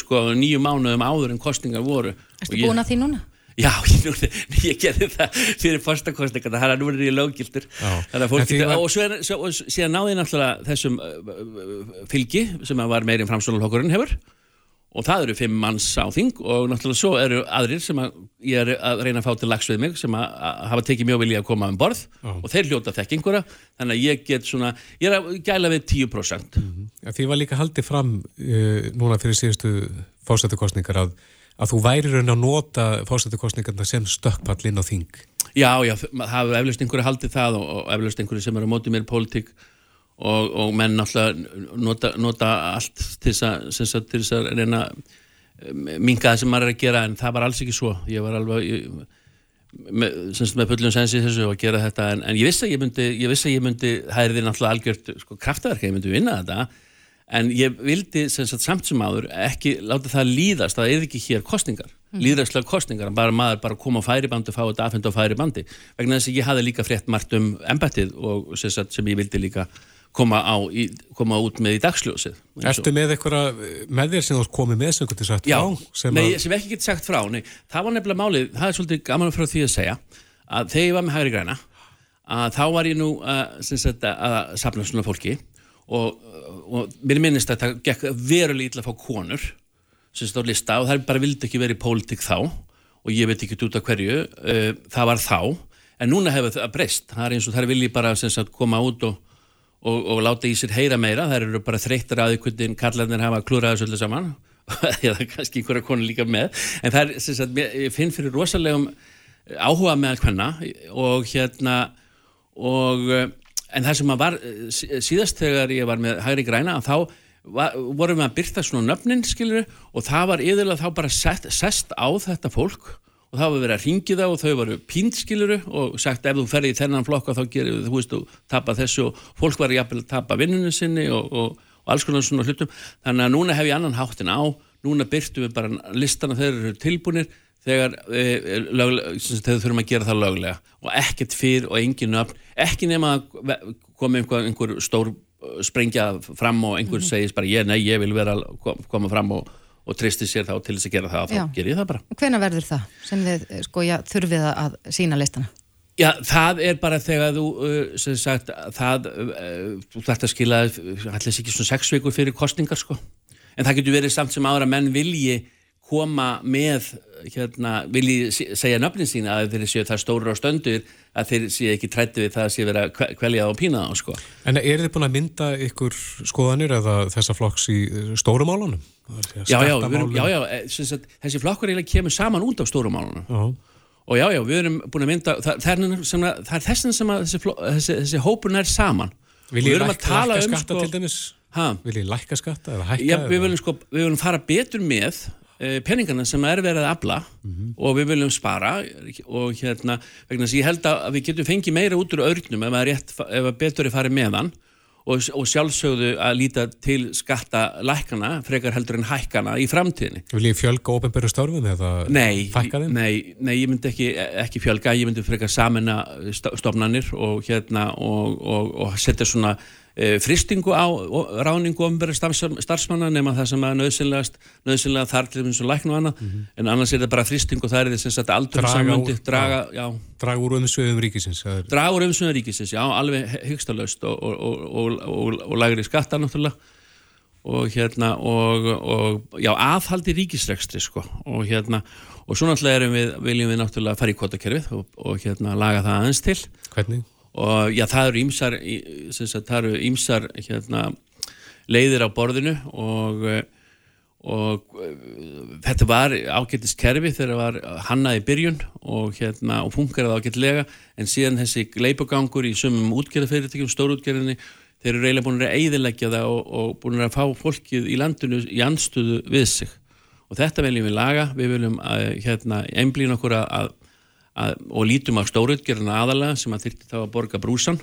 [SPEAKER 9] Sko, nýju mánuðum áður en kostningar voru.
[SPEAKER 2] Erstu
[SPEAKER 9] ég-
[SPEAKER 2] búin að því núna?
[SPEAKER 9] Já, (laughs) ég, nú, ég gerði það fyrir fórstakostningarna, þannig að nú er
[SPEAKER 3] því
[SPEAKER 9] getur,
[SPEAKER 3] var-
[SPEAKER 9] og svo, er, svo, og síðan náði ég náttúrulega þessum uh, uh, fylgi sem var meirinn framstofnarhokkurinn hefur og það eru fimm manns á þing og náttúrulega svo eru aðrir sem að ég er að reyna að fá til lags við mig sem að, hafa tekið mjög vilja að koma um borð og þeir hljóta þekkingura þannig að ég get svona, ég er að gæla við 10%
[SPEAKER 3] Ja, því var líka haldið fram uh, núna fyrir síðustu fórsættukostningar að, að þú væri raun að nota fórsættukostningarna sem stökkpall inn á þing.
[SPEAKER 9] Já, já, það hafa eflaust einhverju haldið það og, og eflaust einhverju sem eru á móti mér pólitík og, og menn náttúrulega nota, nota allt til þess að, til þess að reyna minga það sem maður er að gera en það var alls ekki svo. Ég var alveg ég, með, með pullum sensi þessu að gera þetta en, en ég vissi að ég myndi, ég vissi að ég myndi það er því náttúrulega algjört sko, kraftaverk að ég myndi vinna þetta. En ég vildi sem sagt, samt sem áður ekki láta það líðast að það er ekki hér kostningar mm. líðræðslega kostningar, bara maður bara koma á færibandi og fá þetta afhengt á færibandi. Vegna þess að ég hafði líka frétt margt um embættið og sem, sagt, sem ég vildi líka koma, á, í, koma út með í dagsljósið
[SPEAKER 3] Ertu með eitthvað með þér sem þú komið með sem þú getur sagt
[SPEAKER 9] Já,
[SPEAKER 3] frá? Sem
[SPEAKER 9] nei,
[SPEAKER 3] að,
[SPEAKER 9] sem ekki get sagt frá nei, það var nefnilega málið, það er svolítið gaman frá því að segja að þegar ég var með hægri græna að þá var ég nú uh, sem sagt, að safna svona fólki og, og mér minnist að það gekk verulega illa að fá konur sem stóð lista og það bara vildi ekki verið í pólitík þá og ég veit ekki út af hverju uh, það var þá en núna hefur það breyst, það er eins og það vilji bara sem sagt, koma út og, og, og láta í sér heyra meira, það eru bara þreyttar að hvernig kallarnir hafa klúraði svolítið saman. (laughs) Eða kannski einhverja konur líka með. En það er sem sagt, ég finn fyrir rosalegum áhuga með hvenna og hérna og eh, en það sem að var eh, sí- síðast þegar ég var með hægri græna þá var, vorum við að byrta svona nöfnin skilur og það var yfirlega þá bara sett, sest á þetta fólk og það var verið að ringi það og þau voru pínt skiluru og sagt ef þú ferði í þennan flokka þá gerir þú veist þú tapa þessu. Og fólk var jafnvel að tapa vinnunum sinni og, og, og alls konar svona hlutum. Þannig að núna hef ég annan háttin á. Núna byrtum við bara listana þegar þeir eru tilbúnir þegar, e, sem sagt, þegar þurfum að gera það löglega. Og ekkert fyrr og engin nöfn. Ekki nema að komi einhver, einhver stór sprengja fram og einhver
[SPEAKER 2] Mhm.
[SPEAKER 9] segist bara ég, nei, ég vil vera kom- koma fram og, og tristi sér þá til þess að gera það
[SPEAKER 2] Já.
[SPEAKER 9] þá ger ég það bara
[SPEAKER 2] Hvenær verður það sem þið eh, sko, já, þurfið að- sína listana?
[SPEAKER 9] Já, það er bara þegar þú, uh, sem sagt, það, uh, þú þarft að skila, allir ekki svona sex vikur fyrir kostningar, sko. En það getur verið samt sem ára menn vilji koma með, hérna, vilji se- segja nöfnin sína að þeir séu það stóru á stöndur, að þeir séu ekki trætti við það að séu vera að kvelja og pína þá, sko.
[SPEAKER 3] en er þið búin að mynda ykkur skoðanir eða þessa flokks í eh, stórumálunum?
[SPEAKER 9] Já, já, erum, já, já, eh, sagt, þessi flokkur eiginlega kemur saman út af stórumálunum.
[SPEAKER 3] já.
[SPEAKER 9] Og já, já, við erum búin að mynda, það, það, er, sem, að- það er þessin sem að þessi, þessi, þessi hópur nær saman.
[SPEAKER 3] Vil ég lækka,
[SPEAKER 9] um,
[SPEAKER 3] skatta
[SPEAKER 9] sko-
[SPEAKER 3] til dæmis?
[SPEAKER 9] Ha?
[SPEAKER 3] Vil ég lækka skatta eða hækka?
[SPEAKER 9] Já, við viljum sko, fara betur með peningana sem er verið að afla og við viljum spara og hérna, vegna þess að ég held að við getum fengið meira út úr örnum ef að, rétt, ef að betur er farið meðan og, og sjálfsögðu að líta til skatta lækana, frekar heldur en hækkana í framtíðinni.
[SPEAKER 3] Vil ég fjölga ofinbæru störfum eða
[SPEAKER 9] Nei,
[SPEAKER 3] fækka þeim?
[SPEAKER 9] nei, nei, ég myndi ekki, ekki fjölga, ég myndi frekar samena stofnanir og, hérna, og, og, og setja svona fristingu á og, ráningu ofnbæra starfsmanna nema það sem að nöðsynlega þar til þessum læknu og annað, en annars er það bara fristingu og það er þess að aldur
[SPEAKER 3] Draga
[SPEAKER 9] samundi,
[SPEAKER 3] úr-
[SPEAKER 9] draga, já,
[SPEAKER 3] Draga úr umsviðum ríkisins? er-
[SPEAKER 9] draga úr umsvöðum ríkisins, já, alveg hyggstalaust og, og, og, og, og, og lagri skatta náttúrulega. Og hérna og, og já, aðhaldi ríkisrekstri sko. Og hérna og svo náttúrulega erum við, viljum við náttúrulega fara í kvotakerfið og, og hérna laga það aðeins til.
[SPEAKER 3] Hvernig?
[SPEAKER 9] Og já, það eru ímsar það eru ímsar hérna leiðir á borðinu og og eh, þetta var ágættis kerfi þegar það var hannað í byrjun og hérna og funkaraði ágætlega. En síðan þessi gleipagangur í sumum útgerðafyrirtækjum, stórútgerðinni þeir eru eiginlega búin að eiðilegja það og, og búin að fá fólkið í landinu í anstuðu við sig. Og þetta viljum við laga, við viljum að, hérna einblýna okkur að, að, og lítum á stórútgerðina aðalega sem að þyrti þá að borga brúsan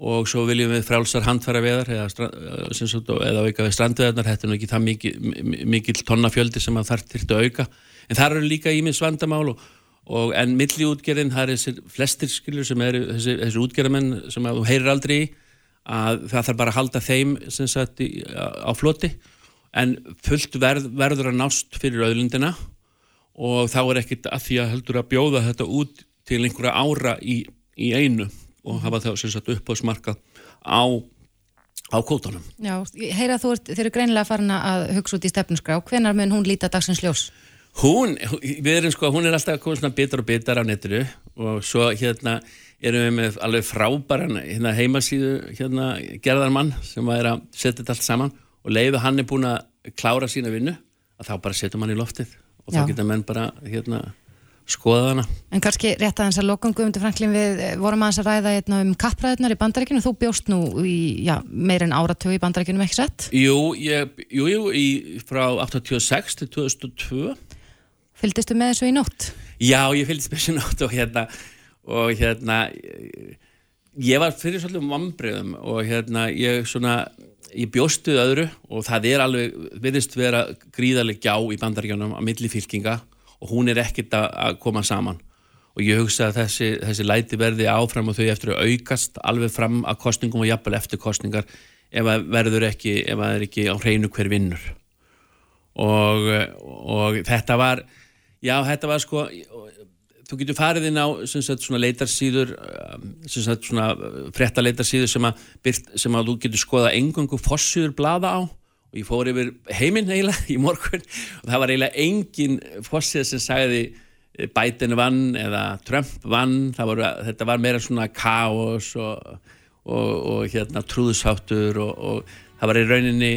[SPEAKER 9] og svo viljum við frálsar handfæra veðar eða, eh, eða auka við strandveðarnar, þetta er nú ekki það mikil, mikil tonnafjöldi sem að þar þyrfti að auka. En þar eru líka ímins vandamál og, og en milliútgerðin, það er þessir flestir skilur sem eru þessi, þessi útgerðamenn sem þú heyrir aldrei í að það þarf bara að halda þeim sagt á floti. En fullt verð, verður að nást fyrir auðlundina og þá er ekkit að því að heldur að bjóða þetta út til einhverja ára í, í einu og hafa þá sem sagt uppáðsmarka á, á kótanum.
[SPEAKER 2] Já, heyra þú ert, þeir eru greinilega farin að hugsa út í stefnusgrá. Hvenar mun hún líta dagsins ljós?
[SPEAKER 9] Hún, við erum sko, hún er alltaf koma svona bitar og bitar á netinu og svo hérna erum við með alveg frábæran hérna, heimasíðu hérna, gerðarmann sem er að setja þetta allt saman og leiðu hann er búin að klára sína vinnu að þá bara setjum hann í loftið og
[SPEAKER 2] Já.
[SPEAKER 9] þá geta menn bara hérna, skoða hana.
[SPEAKER 2] En kannski rétt aðeins að lokum Guðmundur Franklin við eh, vorum aðeins að ræða hérna, um kappræðunar í bandaríkinu, þú bjóst nú í já, meir en áratögu í bandaríkinum ekki sett
[SPEAKER 9] Jú, ég, jú, jú, í, frá 86 til 2002
[SPEAKER 2] Fylgdistu með þessu í nótt?
[SPEAKER 9] Já, ég fylgist með þessu nótt og hérna og hérna ég- var fyrir svolítið vambriðum og hérna ég svona ég bjóstuð öðru og það er alveg virðist vera gríðarleg gjá í bandaríkjanum á milli fylkinga og hún er ekkert að, að koma saman. Og ég hugsa að þessi, þessi læti verði áfram og þau eftir að aukast alveg fram að kostningum og jafnvel eftir kostningar ef að verður ekki ef að það er ekki á hreinu hver vinnur. Og, og þetta var já þetta var sko þú getur farið inn á sagt, svona leitarsíður um, sagt, svona frétta leitarsíður sem að, byrt, sem að þú getur skoða engungu fossíður blaða á. Og ég fór yfir heiminn eiginlega í morgun. Og það var eiginlega engin fossíða sem sagði eh, Biden vann eða Trump vann. Var, þetta var meira svona kaos og, og, og hérna trúðsáttur og, og það var í rauninni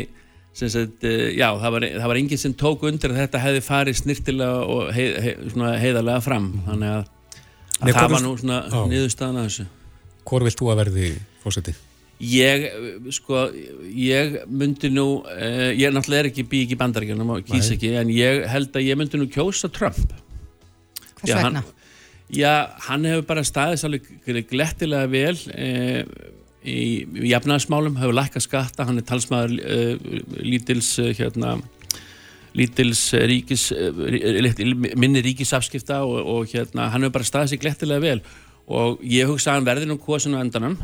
[SPEAKER 9] sagt, eh, já, það var, það var enginn sem tók undir að þetta hefði farið snirtilega og hei, hei, svona heiðarlega fram þannig að, að
[SPEAKER 3] Nei,
[SPEAKER 9] það var nú svona niðurstaðan að þessu
[SPEAKER 3] Hvor vilt þú að verði fórseti?
[SPEAKER 9] Ég, sko, ég myndi nú, uh, ég náttúrulega er ekki ekki í bandaríkjunum og kýs ekki, en ég held að ég myndi nú kjósa Trump.
[SPEAKER 2] Hvers
[SPEAKER 9] Já,
[SPEAKER 2] vegna?
[SPEAKER 9] Hann, já, hann hefur bara staðist alveg glettilega vel uh, í, í jafnaðismálum, hefur lækkað skatta, hann er talsmaður uh, lítils, uh, hérna, lítils eh, ríkis, minni ríkisafskipta og, og hérna, hann hefur bara staðist sig glettilega vel. Og ég hugsa að hann verði nú kosinu endanum.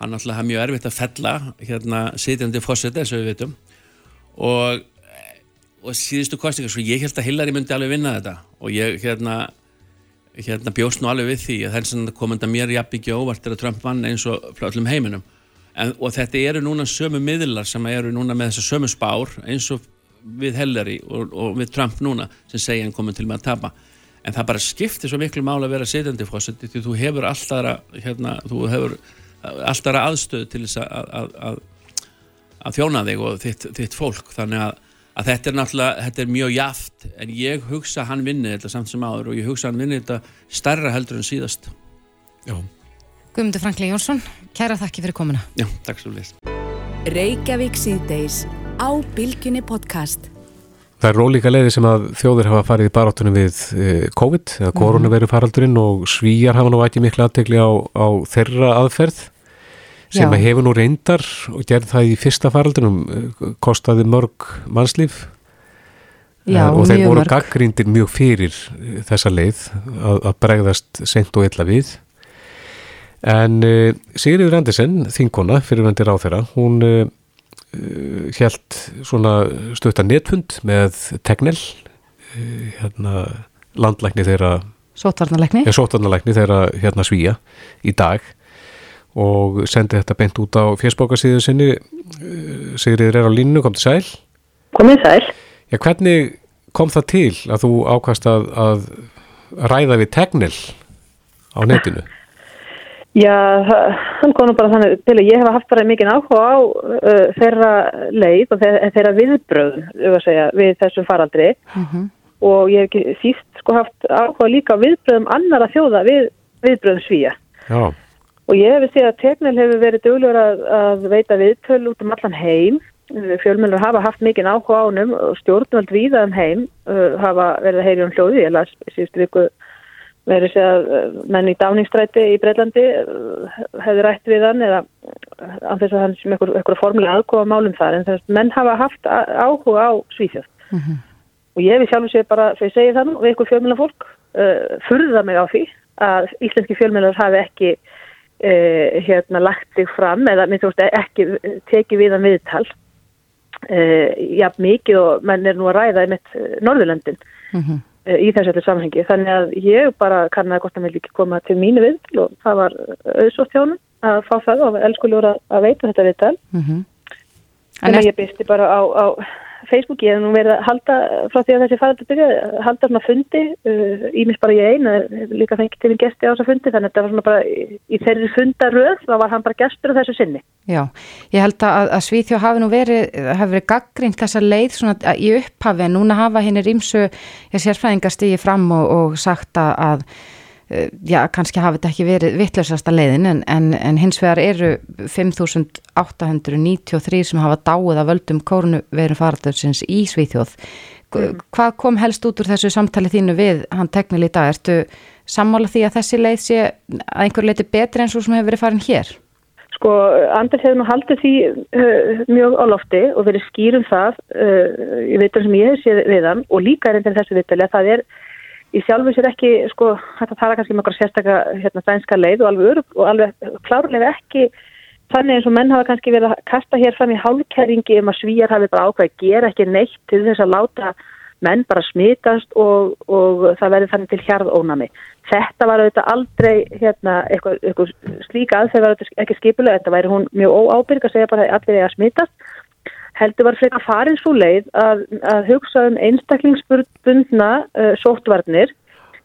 [SPEAKER 9] Hann náttúrulega har mjög erfitt að fella hérna sitjandi fórseti eins og við veitum og, og síðustu kostingar, svo ég held að Hillary myndi alveg vinna þetta. Og ég hérna hérna bjóst nú alveg við því að þess að kom þetta mér jafn ekki óvart er að Trump vann eins og frá öllum heiminum. En, og þetta eru núna sömu miðlar sem eru núna með þessa sömu spár eins og við Hillary og, og við Trump núna sem segja hann komið til með að tapa. En það bara skiptir svo miklu máli að vera sitjandi fórseti því þú hefur alltaf hérna, þú hefur alltaf aðstöðu til þess að, að, að, að þjóna þig og þitt, þitt fólk. Þannig að, að þetta er náttúrulega þetta er mjög jaft en ég hugsa hann vinni þetta samt sem áður og ég hugsa hann vinni þetta starra heldur en síðast.
[SPEAKER 3] Já,
[SPEAKER 2] Guðmundur Franklin Jónsson, kæra þakki fyrir komuna.
[SPEAKER 9] Já, takk svo leist
[SPEAKER 1] Reykjavík síðdeis á Bilginni podcast.
[SPEAKER 3] Það er rólíka leiði sem að þjóðir hafa farið í baráttunum við eh, COVID eða koronaviru faraldurinn og svíjar hafa nú ekki mikla aðtegli á, á þeirra aðferð sem
[SPEAKER 2] Já.
[SPEAKER 3] að hefur nú reyndar og gerði það í fyrsta faraldunum kostaði mörg mannslíf
[SPEAKER 2] Já,
[SPEAKER 3] Eh, og þeir voru
[SPEAKER 2] mörg.
[SPEAKER 3] gaggrindir mjög fyrir eh, þessa leið að, að bregðast seint og illa við en uh, Sigriður Andersen, þinkona fyrirvendir á þeirra, hún uh, held svona stötta netfund með Tegnell uh, hérna landlækni þeirra sótarnalækni þeirra hérna svíja í dag og sendi þetta beint út á fjersbókarsíðu sinni uh, Sigriður er á línu, kom til sæl
[SPEAKER 10] Komið sæl.
[SPEAKER 3] Já, hvernig kom það til að þú ákvast að, að ræða við Tegnell á netinu?
[SPEAKER 10] Já, hann kom nú bara þannig til að ég hef haft bara mikið áhuga á uh, þeirra leið og þeirra, þeirra viðbröð um að segja, við þessum faraldri og ég hef ekki síst sko haft áhuga líka viðbröðum annara þjóða við viðbröðum svíja.
[SPEAKER 3] Já,
[SPEAKER 10] Og ég hef séð að Tegnell hefur verið duglegur að, að veita viðtöl út um allan heim. Fjölmjölur hafa haft mikið áhuga á honum og stjórnvöld víða um heim uh, hafa verið að heyri um hljóði. Ég las síðustu viku verið séð að uh, menn í dáningsstræti í Breitlandi uh, hefði rætt við hann eða uh, af þess að hann sem einhver, einhver formulega aðkofa málum þar en þess að menn hafa haft áhuga á Svíþjóð. Og ég við sjálfum sér bara, þegar ég segi það nú, við ykkur fjölmjöla fólk, uh, furða mig á því að íslenski fjölmjölar hafi ekki uh, hérna lagt sig fram eða minnst þú veist ekki tekið við hann viðtal uh, jafn mikið og menn er nú að ræða einmitt uh, Norðurlöndin eh, í þessu öllu samhengi. Þannig að ég bara kannaði hvort hann vilja ekki koma til mínu viðtal og það var auðsótt hjá hann að fá það og elskulegur að, að veita þetta viðtal.
[SPEAKER 2] Mm -hmm.
[SPEAKER 10] Að ég byrsti bara á, á Facebooki en nú verið að halda frá því að þessi farið að byrja, halda svona fundi ímis uh, bara ég einu, líka fengið til einn gesti á þessa fundi þannig að þetta var svona bara í, í þeirri fundaröð, þá var hann bara gestur á þessu sinni.
[SPEAKER 2] Já, ég held að, að Svíþjó hafi nú verið, hafi verið gaggrínt þessa leið svona í upphafi en núna hafa henni rýmsu sérfræðingar stíði fram og, og sagt að já, kannski hafi þetta ekki verið vittlausasta leiðin en, en, en hins vegar eru 5.893 sem hafa dáið að völdum kórnveru faraldursins í Svíþjóð. Mm. Hvað kom helst út úr þessu samtali þínu við hann teknil í dag? Ertu sammála því að þessi leið sé að einhver leiti betri eins og sem hefur verið farin hér?
[SPEAKER 10] Sko, Anders hefur nú haldið því uh, mjög á lofti og verið skýrum það uh, í vittur sem ég hef séð við hann og líka er enn þessu vittali að það er í sjálfu sér ekki, sko, þetta tala kannski um einhverja sérstakka hérna sænska leið og alveg örug og alveg klárlega ekki þannig eins og menn hafa kannski verið að kasta hér fram í hálfkæringi um að svíjar hafi bara ákveð að gera ekki neitt til þess að láta menn bara smitast og, og það verði þannig til hjarðónami. Þetta var auðvitað aldrei hérna, eitthvað, eitthvað slíka aðferð var ekki skipulega, þetta væri hún mjög óábyrg að segja bara að allir er að smitast heldur var frekar farin svo leið að, að hugsa um einstaklingsbundna uh, sóttvarnir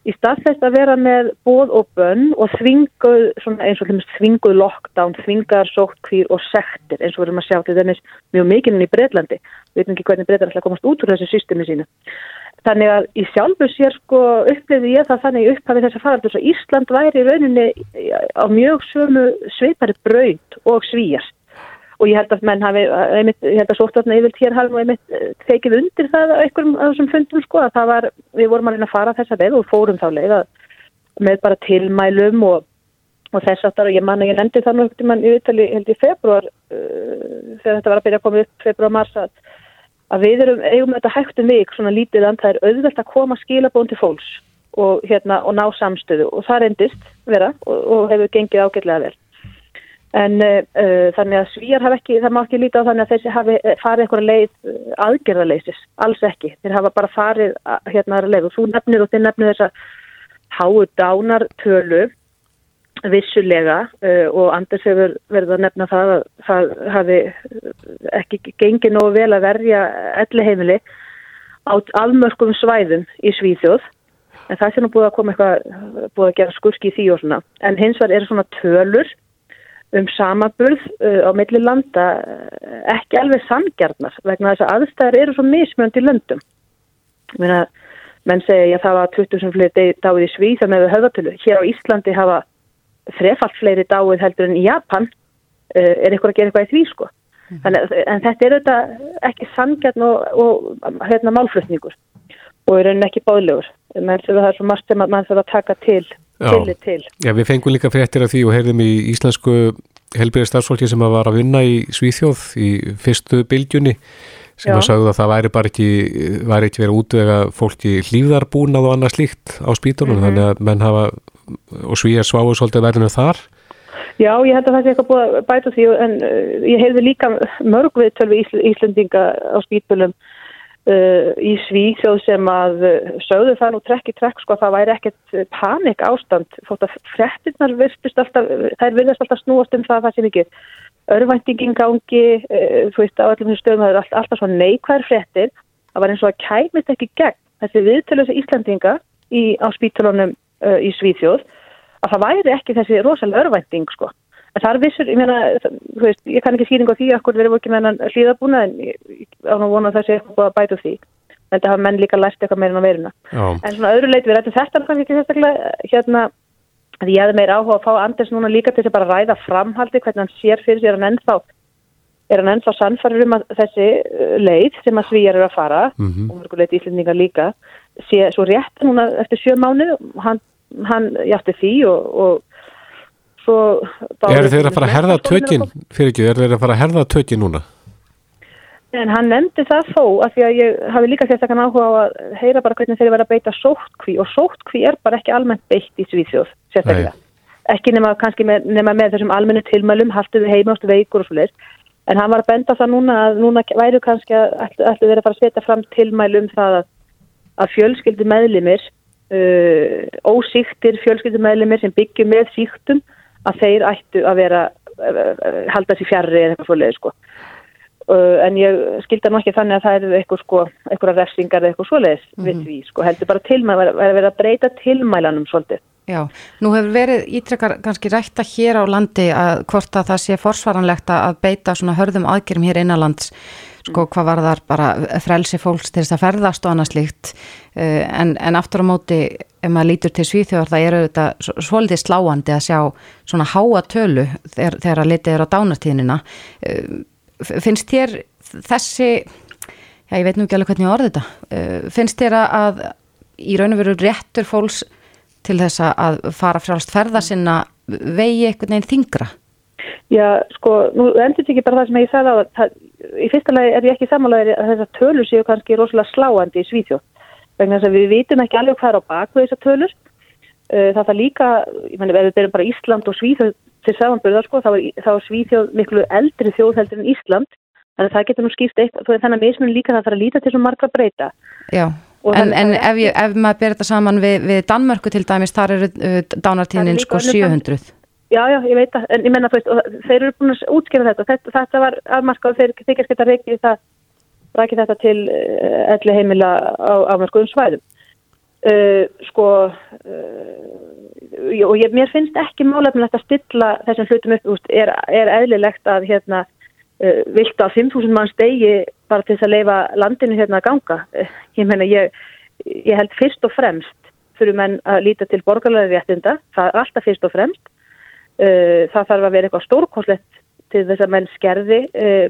[SPEAKER 10] í stað þess að vera með bóð og bönn og þvinguð, eins og þvinguð lockdown, þvingar sóttkvýr og sektir eins og verðum að sjá til þennis mjög mikinn í Breitlandi. Við veitum ekki hvernig Breitland ætla að komast út úr þessu systemi sínu. Þannig að í sjálfu sér sko upplifði ég það þannig upphafið þess að fara þess að Ísland væri í rauninni á mjög sömu sveipari braut og svíjast og ég held að menn hafi, einmitt, ég held að sóttvarna yfir hér hafði nú einmitt eh, tekið undir það einhverjum af þessum fundum sko að það var, við vorum að reyna að fara þessa leið og fórum þá leið að með bara tilmælum og, og þess aftar og ég man að ég lendi nú ekkert mann í Ítali held í februar uh, þegar þetta var að byrja að koma upp februar mars að, að við erum eigum þetta hægtum vik svona lítið en það er auðvelt að koma skilabón til fólks og hérna og ná samstöðu. Og það reyndist vera og, og hefur gengið ágætlega vel. En uh, þannig að svíjar hafa ekki, það má ekki líta á þannig að þessi hafi eh, farið eitthvað leið aðgerðarleisis, alls ekki. Þeir hafa bara farið hérna aðra leið og þú nefnir og þið nefnir þessa háu dánartölu vissulega uh, og Anders hefur verið að nefna það að það hafi ekki gengið nógu vel að verja elli heimili á almörgum svæðum í Svíþjóð. En það sé nú búið að koma eitthvað, búið að gera skurki í því og svona. En hins vegar er svona tölur um samaburð uh, á milli landa uh, ekki alveg samgjarnar vegna þess að aðstæðar eru svo mismjöndi löndum. Meina, menn segja að það var 2000 fleiri dáið í Svíð þannig að við höfðatölu. Hér á Íslandi hafa þrefalt fleiri dáið heldur en í Japan uh, er eitthvað að gera eitthvað í því sko. Mm. Þannig, en þetta er auðvitað ekki samgjarn og, og hérna, málflutningur og er raunin ekki báðlegur. Menn að það er svo margt sem mann þarf að taka til til til.
[SPEAKER 3] Já, við fengum líka fréttir af því og heyrðum í íslensku helbriði starfsfólki sem var að vinna í Svíþjóð í fyrstu bylgjunni sem Já. að sagðu að það væri bara ekki, væri ekki verið að útvega fólki hlýðarbúnað og annað slíkt á spítunum mm -hmm. þannig að menn hafa og svíjar sváðu svolítið verðinu þar.
[SPEAKER 10] Já, ég held að það sé eitthvað búið að bæta því en uh, ég heyrði líka mörg við tölvi Íslendinga á spítunum Uh, í Svíþjóð sem að uh, sögðu það nú trekk í trekk sko að það væri ekkert uh, panik ástand fótt að frettinnar virstist alltaf þær virðast alltaf snúast um það það sem ekki örvæntingin gangi þú veist á öllum þessu stöðum það er alltaf, alltaf svo neikvæðir frettir það var eins og að kæmist ekki gegn þessi viðtöluðs Íslandinga í, á spítulunum í Svíþjóð að það væri ekki þessi rosalega örvænting sko það er vissur, ég meina, þú veist, ég kann ekki skýringa því að hvort við erum ekki með hann hlýðabúna en ég án og vona það sé eitthvað að bæta því. Þetta hafa menn líka lært eitthvað meira en á veruna. Já. En svona öðru leit við rættum þetta kannski ekki sérstaklega, hérna, því ég hefði meira áhuga að fá Anders núna líka til þess að bara ræða framhaldi hvernig hann sér fyrir sér hann ennþá, er hann ennþá sannfarir um þessi uh, leið sem að svíjar eru að fara, mm -hmm. og mörgulegt íslendingar líka, sé svo rétt núna eftir sjö mánu, hann, hann játti því og, og
[SPEAKER 3] Er þeir að fara að herða tökinn fyrir ekki, er þeir að fara að herða tökinn núna?
[SPEAKER 10] En hann nefndi það þó að því að ég hafi líka sérstaklega áhuga á að heyra bara hvernig þeir vera að beita sóttkví og sóttkví er bara ekki almennt beitt í Svíþjóð sérstaklega. Ekki nema, með, nema með þessum almennu tilmælum, halduðu heimást veikur og svolítið. En hann var að benda það núna að núna væru kannski að ætlu verið að fara að setja fram tilmælum það að, að fjölskyldu meðlimir uh, ósíktir fjölskyldu meðlimir sem byggjum með síktum að þeir ættu að vera uh, halda sér fjarrri eða eitthvað svoleiði sko Uh, en ég skilda nú ekki þannig að það eru eitthvað sko, eitthvað refsingar eða eitthvað svoleiðis mm -hmm. við því sko, heldur bara tilmæla, að vera að breyta tilmælanum svolítið.
[SPEAKER 2] Já, nú hefur verið ítrekkar kannski rætta hér á landi að hvort að það sé forsvaranlegt að beita svona hörðum aðgjörum hér innanlands, sko hvað var þar bara frelsi fólks til þess að ferðast og annað slíkt, uh, en, en aftur á móti, ef maður lítur til Svíþjóðar það eru þetta svolítið sláandi að sjá svona háa tölu þegar, þegar að litið er á dánatíðnina uh, finnst þér þessi já ég veit nú ekki alveg hvernig ég orði þetta uh, finnst þér að í raun og veru réttur fólks til þess að fara frálst ferða sinna vegi eitthvað neginn þingra?
[SPEAKER 10] Já, sko, nú endur þetta ekki bara það sem ég sagði á það, í fyrsta lagi er ég ekki samanlega að þessar tölur séu kannski rosalega sláandi í Svíþjóð, vegna þess að við vitum ekki alveg hvað er á baku þessar tölur. Uh, það er líka, ég menn, ef við erum bara Ísland og Svíþjóð til samanbyrðar sko, þá er, þá er Svíþjóð miklu eldri þjóðheldur en Ísland. Þannig að það getur nú skýrt eitt þannig að mismunum líka það þarf að líta til svo margra breyta.
[SPEAKER 2] Já, en, en ef, ég, ef maður ber þetta saman við, við Danmörku til dæmis þar eru uh, dánartíðnin sko 700
[SPEAKER 10] Já, já, ég veit það, en ég menna þeir eru búin að útskýra þetta þetta, þetta var afmarkað og þeir þykast geta reikið það rækið þetta til uh, elli heimila á afmarkaðum svæðum. Uh, sko uh, og ég, mér finnst ekki málefnilegt að stilla þessum hlutum upp úst, er, er eðlilegt að hérna uh, vilt að 5.000 mann stegi bara til þess að leifa landinu hérna að ganga? Ég menna ég, ég held fyrst og fremst fyrir menn að líta til borgarlega réttinda það er alltaf fyrst og fremst. Það þarf að vera eitthvað stórkonslegt til þess að menn skerði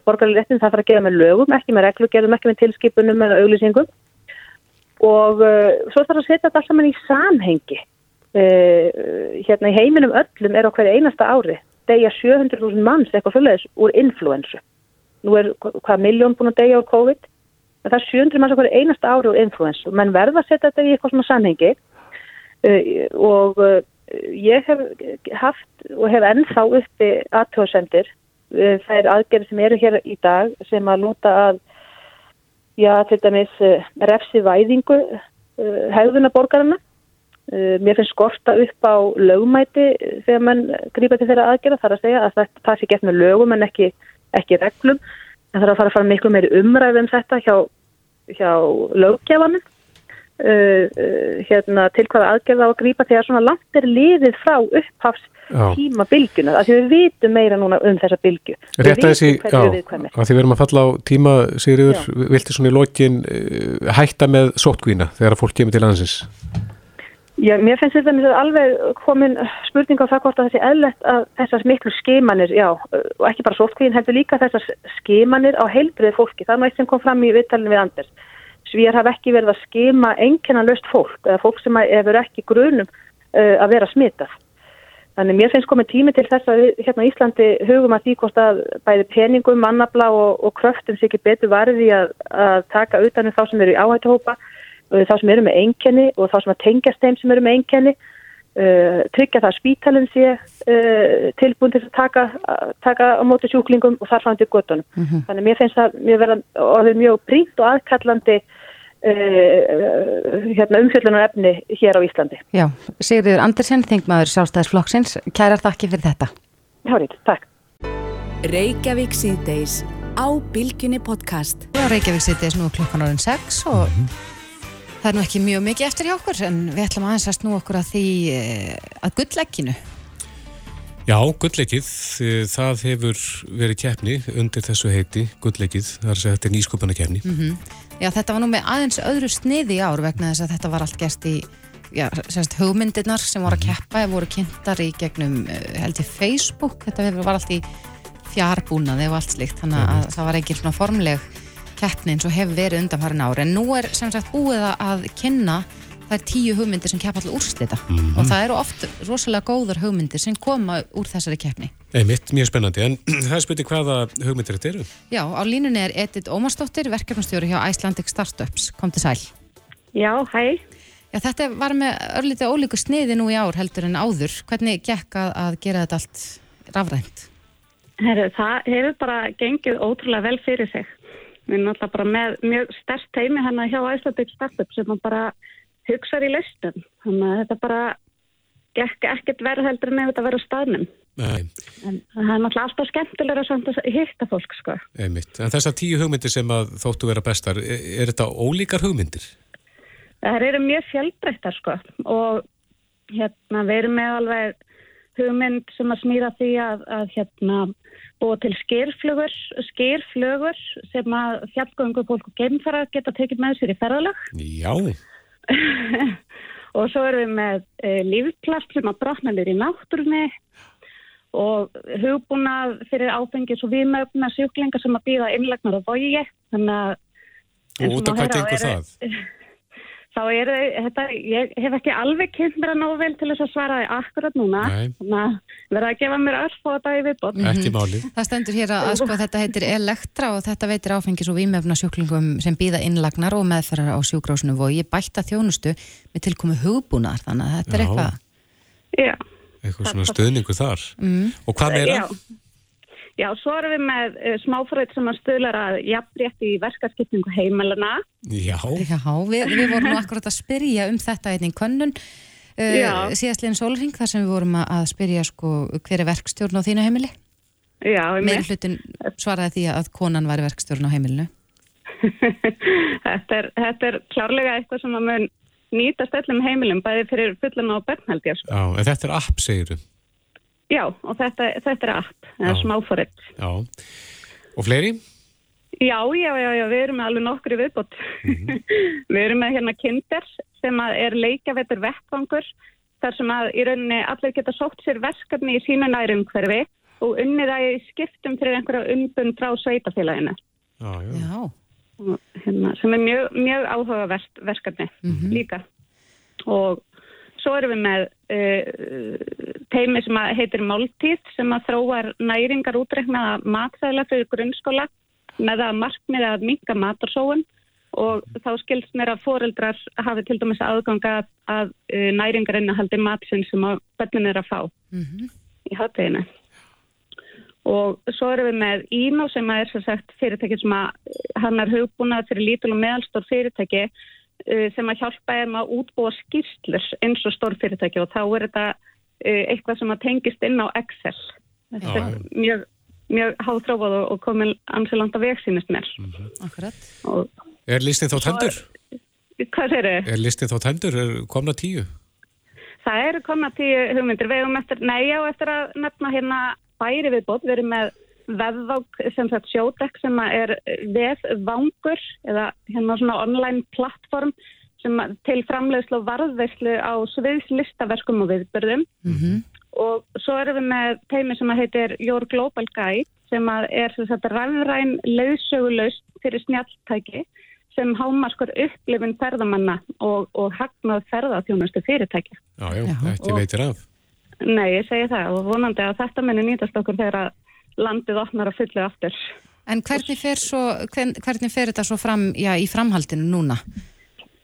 [SPEAKER 10] borgarlega réttinda það þarf að gefa með lögum, ekki með reglugerðum ekki með tilskipunum eða auglýsingum. Og uh, svo þarf að setja þetta alls saman í samhengi. Uh, hérna í heiminum öllum er á hverju einasta ári degja 700.000 manns eitthvað fölgðis úr influensu nú er hvað miljón búin að degja úr COVID? En það er 700 manns á hverju einasta ári úr influensu, menn verða að setja þetta í eitthvað svona samhengi. Og ég hef haft og hef ennþá uppi aðtöðsendir það er aðgerð sem eru hér í dag sem að lúta að já, til dæmis uh, refsi væðingu eh, hegðunaborgarna. Uh, eh, mér finnst skorta upp á lögmæti þegar mann grýpa til þeirra aðgerða. Það er að segja að það, það sé gett með lögum en ekki, ekki reglum. En það er að fara að fara miklu meiri umræðum þetta hjá, hjá löggefanum. Hérna, til hvaða aðgerða á að grýpa þegar svona langt er liðið frá upphafs tíma bylgjuna, af því við vitum meira núna um þessa bylgju.
[SPEAKER 3] Rétt að þessi, já, að því við erum að falla á tíma, Sigriður, vilti svona í lokin uh, hætta með sótkvína þegar að fólk kemur til landsins?
[SPEAKER 10] Já, mér finnst þetta alveg komin spurning á það hvort að þessi eðlert að þessar miklu skemanir, já, og ekki bara sótkvín, heldur líka þessar skemanir á heilbriði fólki. Það er náttúrulega sem kom fram í vittalinu við Anders. Svíjar hafa ekki verið að skema enginan löst fólk, eða fólk sem hefur ekki grunum uh, að vera smitað. Þannig mér finnst komið tími til þess að við hérna í Íslandi hugum að því hvort að bæði peningum, mannabla og, og kröftum sé ekki betur varði að, að taka utanum þá sem eru í áhættuhópa, þá sem eru með einkenni og þá sem að tengjast þeim sem eru með einkenni, uh, tryggja það að spítalinn sé uh, tilbúin til að taka, taka á móti sjúklingum og þar fram til göttunum. Mm -hmm. Þannig mér finnst það verða mjög prínt og aðkallandi Uh, hérna, umfjöldunar efni hér á Íslandi.
[SPEAKER 2] Já, Sigriður Andersen, þingmaður sjálfstæðisflokksins, kærar þakki fyrir þetta.
[SPEAKER 10] Hárið, takk.
[SPEAKER 1] Reykjavík síðdeis á Bilginni podcast.
[SPEAKER 2] Reykjavík síðdeis nú klukkan orðin 6 og mm -hmm. það er nú ekki mjög mikið eftir hjá okkur en við ætlum aðeins að snú okkur að því eh, að gulllegginu.
[SPEAKER 3] Já, gullleggið, eh, það hefur verið keppni undir þessu heiti, gullleggið, það er að segja þetta er nýskupana keppni.
[SPEAKER 2] Mm -hmm. Já, þetta var nú með aðeins öðru sniði ár vegna þess að þetta var allt gert í já, semst, hugmyndirnar sem voru að mhm. keppa eða voru kynntar í gegnum eh, held í Facebook, þetta var allt í fjárbúnaði og allt slikt þannig að mhm. það var ekki svona formleg keppni eins og hefur verið undan farin ári en nú er sem sagt búið að kynna það er tíu hugmyndir sem kepp allir úrslita. Mm -hmm. og það eru oft rosalega góður hugmyndir sem koma úr þessari keppni.
[SPEAKER 3] Einmitt, mjög spennandi, en (clears throat) það er spurning hvaða hugmyndir þetta eru?
[SPEAKER 2] Já, á línunni er Edith Ómarsdóttir, verkefnastjóri hjá Icelandic Startups, kom til sæl.
[SPEAKER 11] Já, hæ.
[SPEAKER 2] Já, þetta var með örlítið ólíku sniði nú í ár heldur en áður, hvernig gekk að, að gera þetta allt rafrænt?
[SPEAKER 11] Herru, það hefur bara gengið ótrúlega vel fyrir sig. Við erum alltaf bara með mjög stærst teimi hérna hjá Æslandbygg Startup sem bara hugsaður í listum. Þannig að þetta bara gekk ekkert verð heldur með þetta að vera staðnum.
[SPEAKER 3] Nei,
[SPEAKER 11] En það er náttúrulega alltaf skemmtilega að hitta fólk, sko.
[SPEAKER 3] einmitt. En þessar tíu hugmyndir sem að þóttu vera bestar, er, er þetta ólíkar hugmyndir?
[SPEAKER 11] Það eru mjög fjölbreyttar, sko. Og hérna, við erum með alveg hugmynd sem að snýra því að, að hérna, búa til skýrflugur, skýrflugur sem að fjallgöngu fólk og geimfara geta tekið með sér í ferðalag.
[SPEAKER 3] Já, (laughs)
[SPEAKER 11] og svo erum við með e, lífplast sem að brotna niður í náttúrunni og hugbúnað fyrir áfengis og viðmöfna sjúklingar sem að býða innlegnar á vogi þannig að
[SPEAKER 3] og út af hvað gengur það? (laughs)
[SPEAKER 11] þá er þetta, ég hef ekki alveg kynnt mér að nógu vel til þess að svara því akkurat núna þannig að verða að gefa mér örf og þetta í viðbót
[SPEAKER 3] Ekki málið.
[SPEAKER 2] Það stendur hér að, að sko, þetta heitir Elektra og þetta veitir áfengis og vímefna sjúklingum sem býða innlagnar og meðferðar á sjúkrásinu og ég bætta þjónustu með tilkomu hugbúnar þannig að þetta er
[SPEAKER 3] Já.
[SPEAKER 2] eitthvað
[SPEAKER 11] Já,
[SPEAKER 3] Eitthvað svona stöðningu þar.
[SPEAKER 2] mm.
[SPEAKER 3] Og hvað meira?
[SPEAKER 11] Já. Já, svo erum við með uh, smáfröð sem að stuðlar að jafnrétt í verkaskipningu heimilana.
[SPEAKER 3] Já.
[SPEAKER 2] Já, við, við vorum akkurat að spyrja um þetta einnig könnun
[SPEAKER 11] Já.
[SPEAKER 2] uh, síðastliðin sólring þar sem við vorum að- að spyrja sko hver er verkstjórn á þínu heimili
[SPEAKER 11] Já,
[SPEAKER 2] meir hlutin svaraði því að konan væri verkstjórn á heimilinu (laughs)
[SPEAKER 11] þetta, er, þetta er klárlega eitthvað sem að mun nýtast öllum heimilum, bæði fyrir fullan held ég. Sko.
[SPEAKER 3] Já, en þetta er app, segiru.
[SPEAKER 11] Já, og þetta, þetta er app, eða
[SPEAKER 3] Já.
[SPEAKER 11] smáfröð.
[SPEAKER 3] Já. Og fleiri?
[SPEAKER 11] Já, já, já, já, við erum með alveg nokkur í viðbót. (laughs) við erum með hérna Kinder sem að er leikavetur vettvangur þar sem að í rauninni allir geta sótt sér verkefni í sínu nærumhverfi og unnið það í skiptum fyrir einhverja umbund frá sveitafélaginu.
[SPEAKER 3] Já, já.
[SPEAKER 2] Já.
[SPEAKER 11] Og, hérna, sem er mjög, mjög áhugavert verkefni líka. Og svo erum við með uh, teimi sem heitir Máltíð sem að þróar næringar útreiknaða matþæðla fyrir grunnskóla með að markmiða að minka matarsóun og þá skilst mér að foreldrar hafi til dæmis aðganga að, að uh, næringar innahaldi matsinn sem bönnin er að fá í hátteginu. Og svo erum við með Íno sem er sagt fyrirtæki sem að hann er hugbúnað fyrir lítil og meðalstór fyrirtæki sem að hjálpa þeim að útbúa skýrslur eins og stór fyrirtæki og þá er þetta uh, eitthvað sem að tengist inn á Excel. Þetta
[SPEAKER 3] Já,
[SPEAKER 11] er mjög, mjög háþrófað og, og komin ansi langt að veg sínist mér.
[SPEAKER 2] Akkurat.
[SPEAKER 11] Og
[SPEAKER 3] Er listin þá tendur?
[SPEAKER 11] hvað þeir eru?
[SPEAKER 3] Er listin þá tendur? Er komna tíu?
[SPEAKER 11] Það eru komna tíu hugmyndir. Við erum eftir, nei, já, eftir að nefna hérna bæri viðbót. Við erum með vefvák sem sagt sjódekk sem er vefvangur eða hérna svona online plattform sem til framleiðslu og varðveislu á sviðslistaverkum og viðbörðum. Og svo erum við með teimi sem heitir Your Global Guide sem er sem sagt rafræn leiðsögulaust fyrir snjalltæki sem hámarkur upplifin ferðamanna og, og hagnað ferðaþjónustu fyrirtæki.
[SPEAKER 3] Já, já, ekki veitir af.
[SPEAKER 11] Nei, ég segi það og vonandi að þetta muni nýtast okkur þegar að landið opnar að fullu aftur.
[SPEAKER 2] En hvernig fer, svo, hvern, hvernig fer þetta svo fram já, í framhaldinu núna?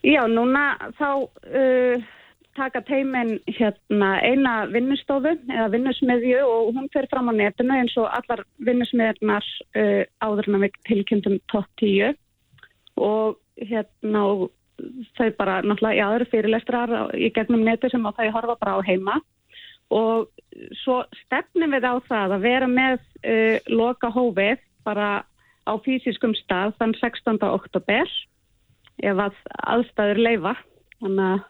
[SPEAKER 11] Já, núna þá uh, taka teimin hérna eina vinnustofu eða vinnusmiðju og hún fer fram á netinu eins og allar vinnusmiðjarnar uh, áður en að við tilkynntum topp 10 og hérna og þau bara náttúrulega, það eru fyrirlestrar í gegnum neti sem þau horfa bara á heima og svo stefnum við á það að vera með uh, loka hófið bara á fysiskum stað þann 16. oktober ef að aðstæður leifa að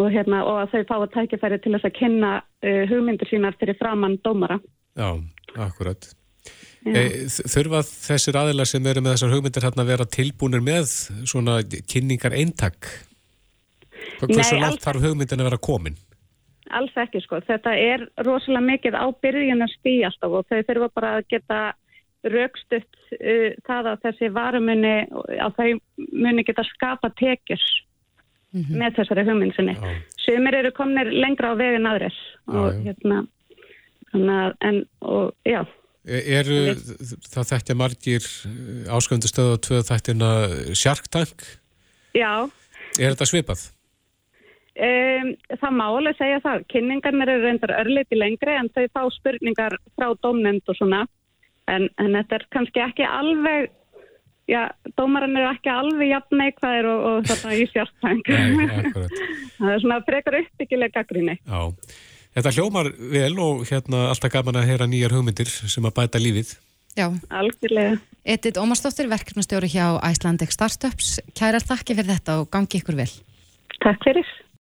[SPEAKER 11] og, hérna, og að þau fá að tækifæri til þess að kynna uh, hugmyndir sínar fyrir framann dómara.
[SPEAKER 3] Já, akkurat.
[SPEAKER 11] Já.
[SPEAKER 3] E, þurfa þessir aðilar sem eru með þessar hugmyndir hérna að vera tilbúinir með svona kynningar eintak? Hversu langt þarf hugmyndin að vera komin?
[SPEAKER 11] Alls ekki sko, þetta er rosalega mikið á byrjun að stí alltaf og þau þurfa bara að geta raukstutt uh, það að þessi varumunni, að þau muni geta skapa tekjur með þessari hugmynd sinni. Sumir eru komnir lengra á veginn aðrir og
[SPEAKER 3] já.
[SPEAKER 11] hérna, þannig að, en, og já.
[SPEAKER 3] E, eru það þekkja margir ásköfundu stöðu á tvöðu þættina Shark Tank?
[SPEAKER 11] Já,
[SPEAKER 3] Er þetta svipað?
[SPEAKER 11] Um, það má alveg segja það. Kynningarnir eru reyndar örleiti lengri en þau fá spurningar frá domnend og svona. En, en þetta er kannski ekki alveg, já, dómaran er ekki alveg jafn neikvæðir og, og þarna í (laughs)
[SPEAKER 3] akkurat.
[SPEAKER 11] það er svona frekar uppbyggileg gaggrinni.
[SPEAKER 3] Já, þetta hljómar vel og hérna alltaf gaman að heyra nýjar hugmyndir sem að bæta lífið.
[SPEAKER 2] Já.
[SPEAKER 11] Algjörlega.
[SPEAKER 2] Edith Ómarsdóttir, verkefnastjóri hjá Icelandic Startups. Kærar þakki fyrir þetta og gangi ykkur vel.
[SPEAKER 11] Takk fyrir.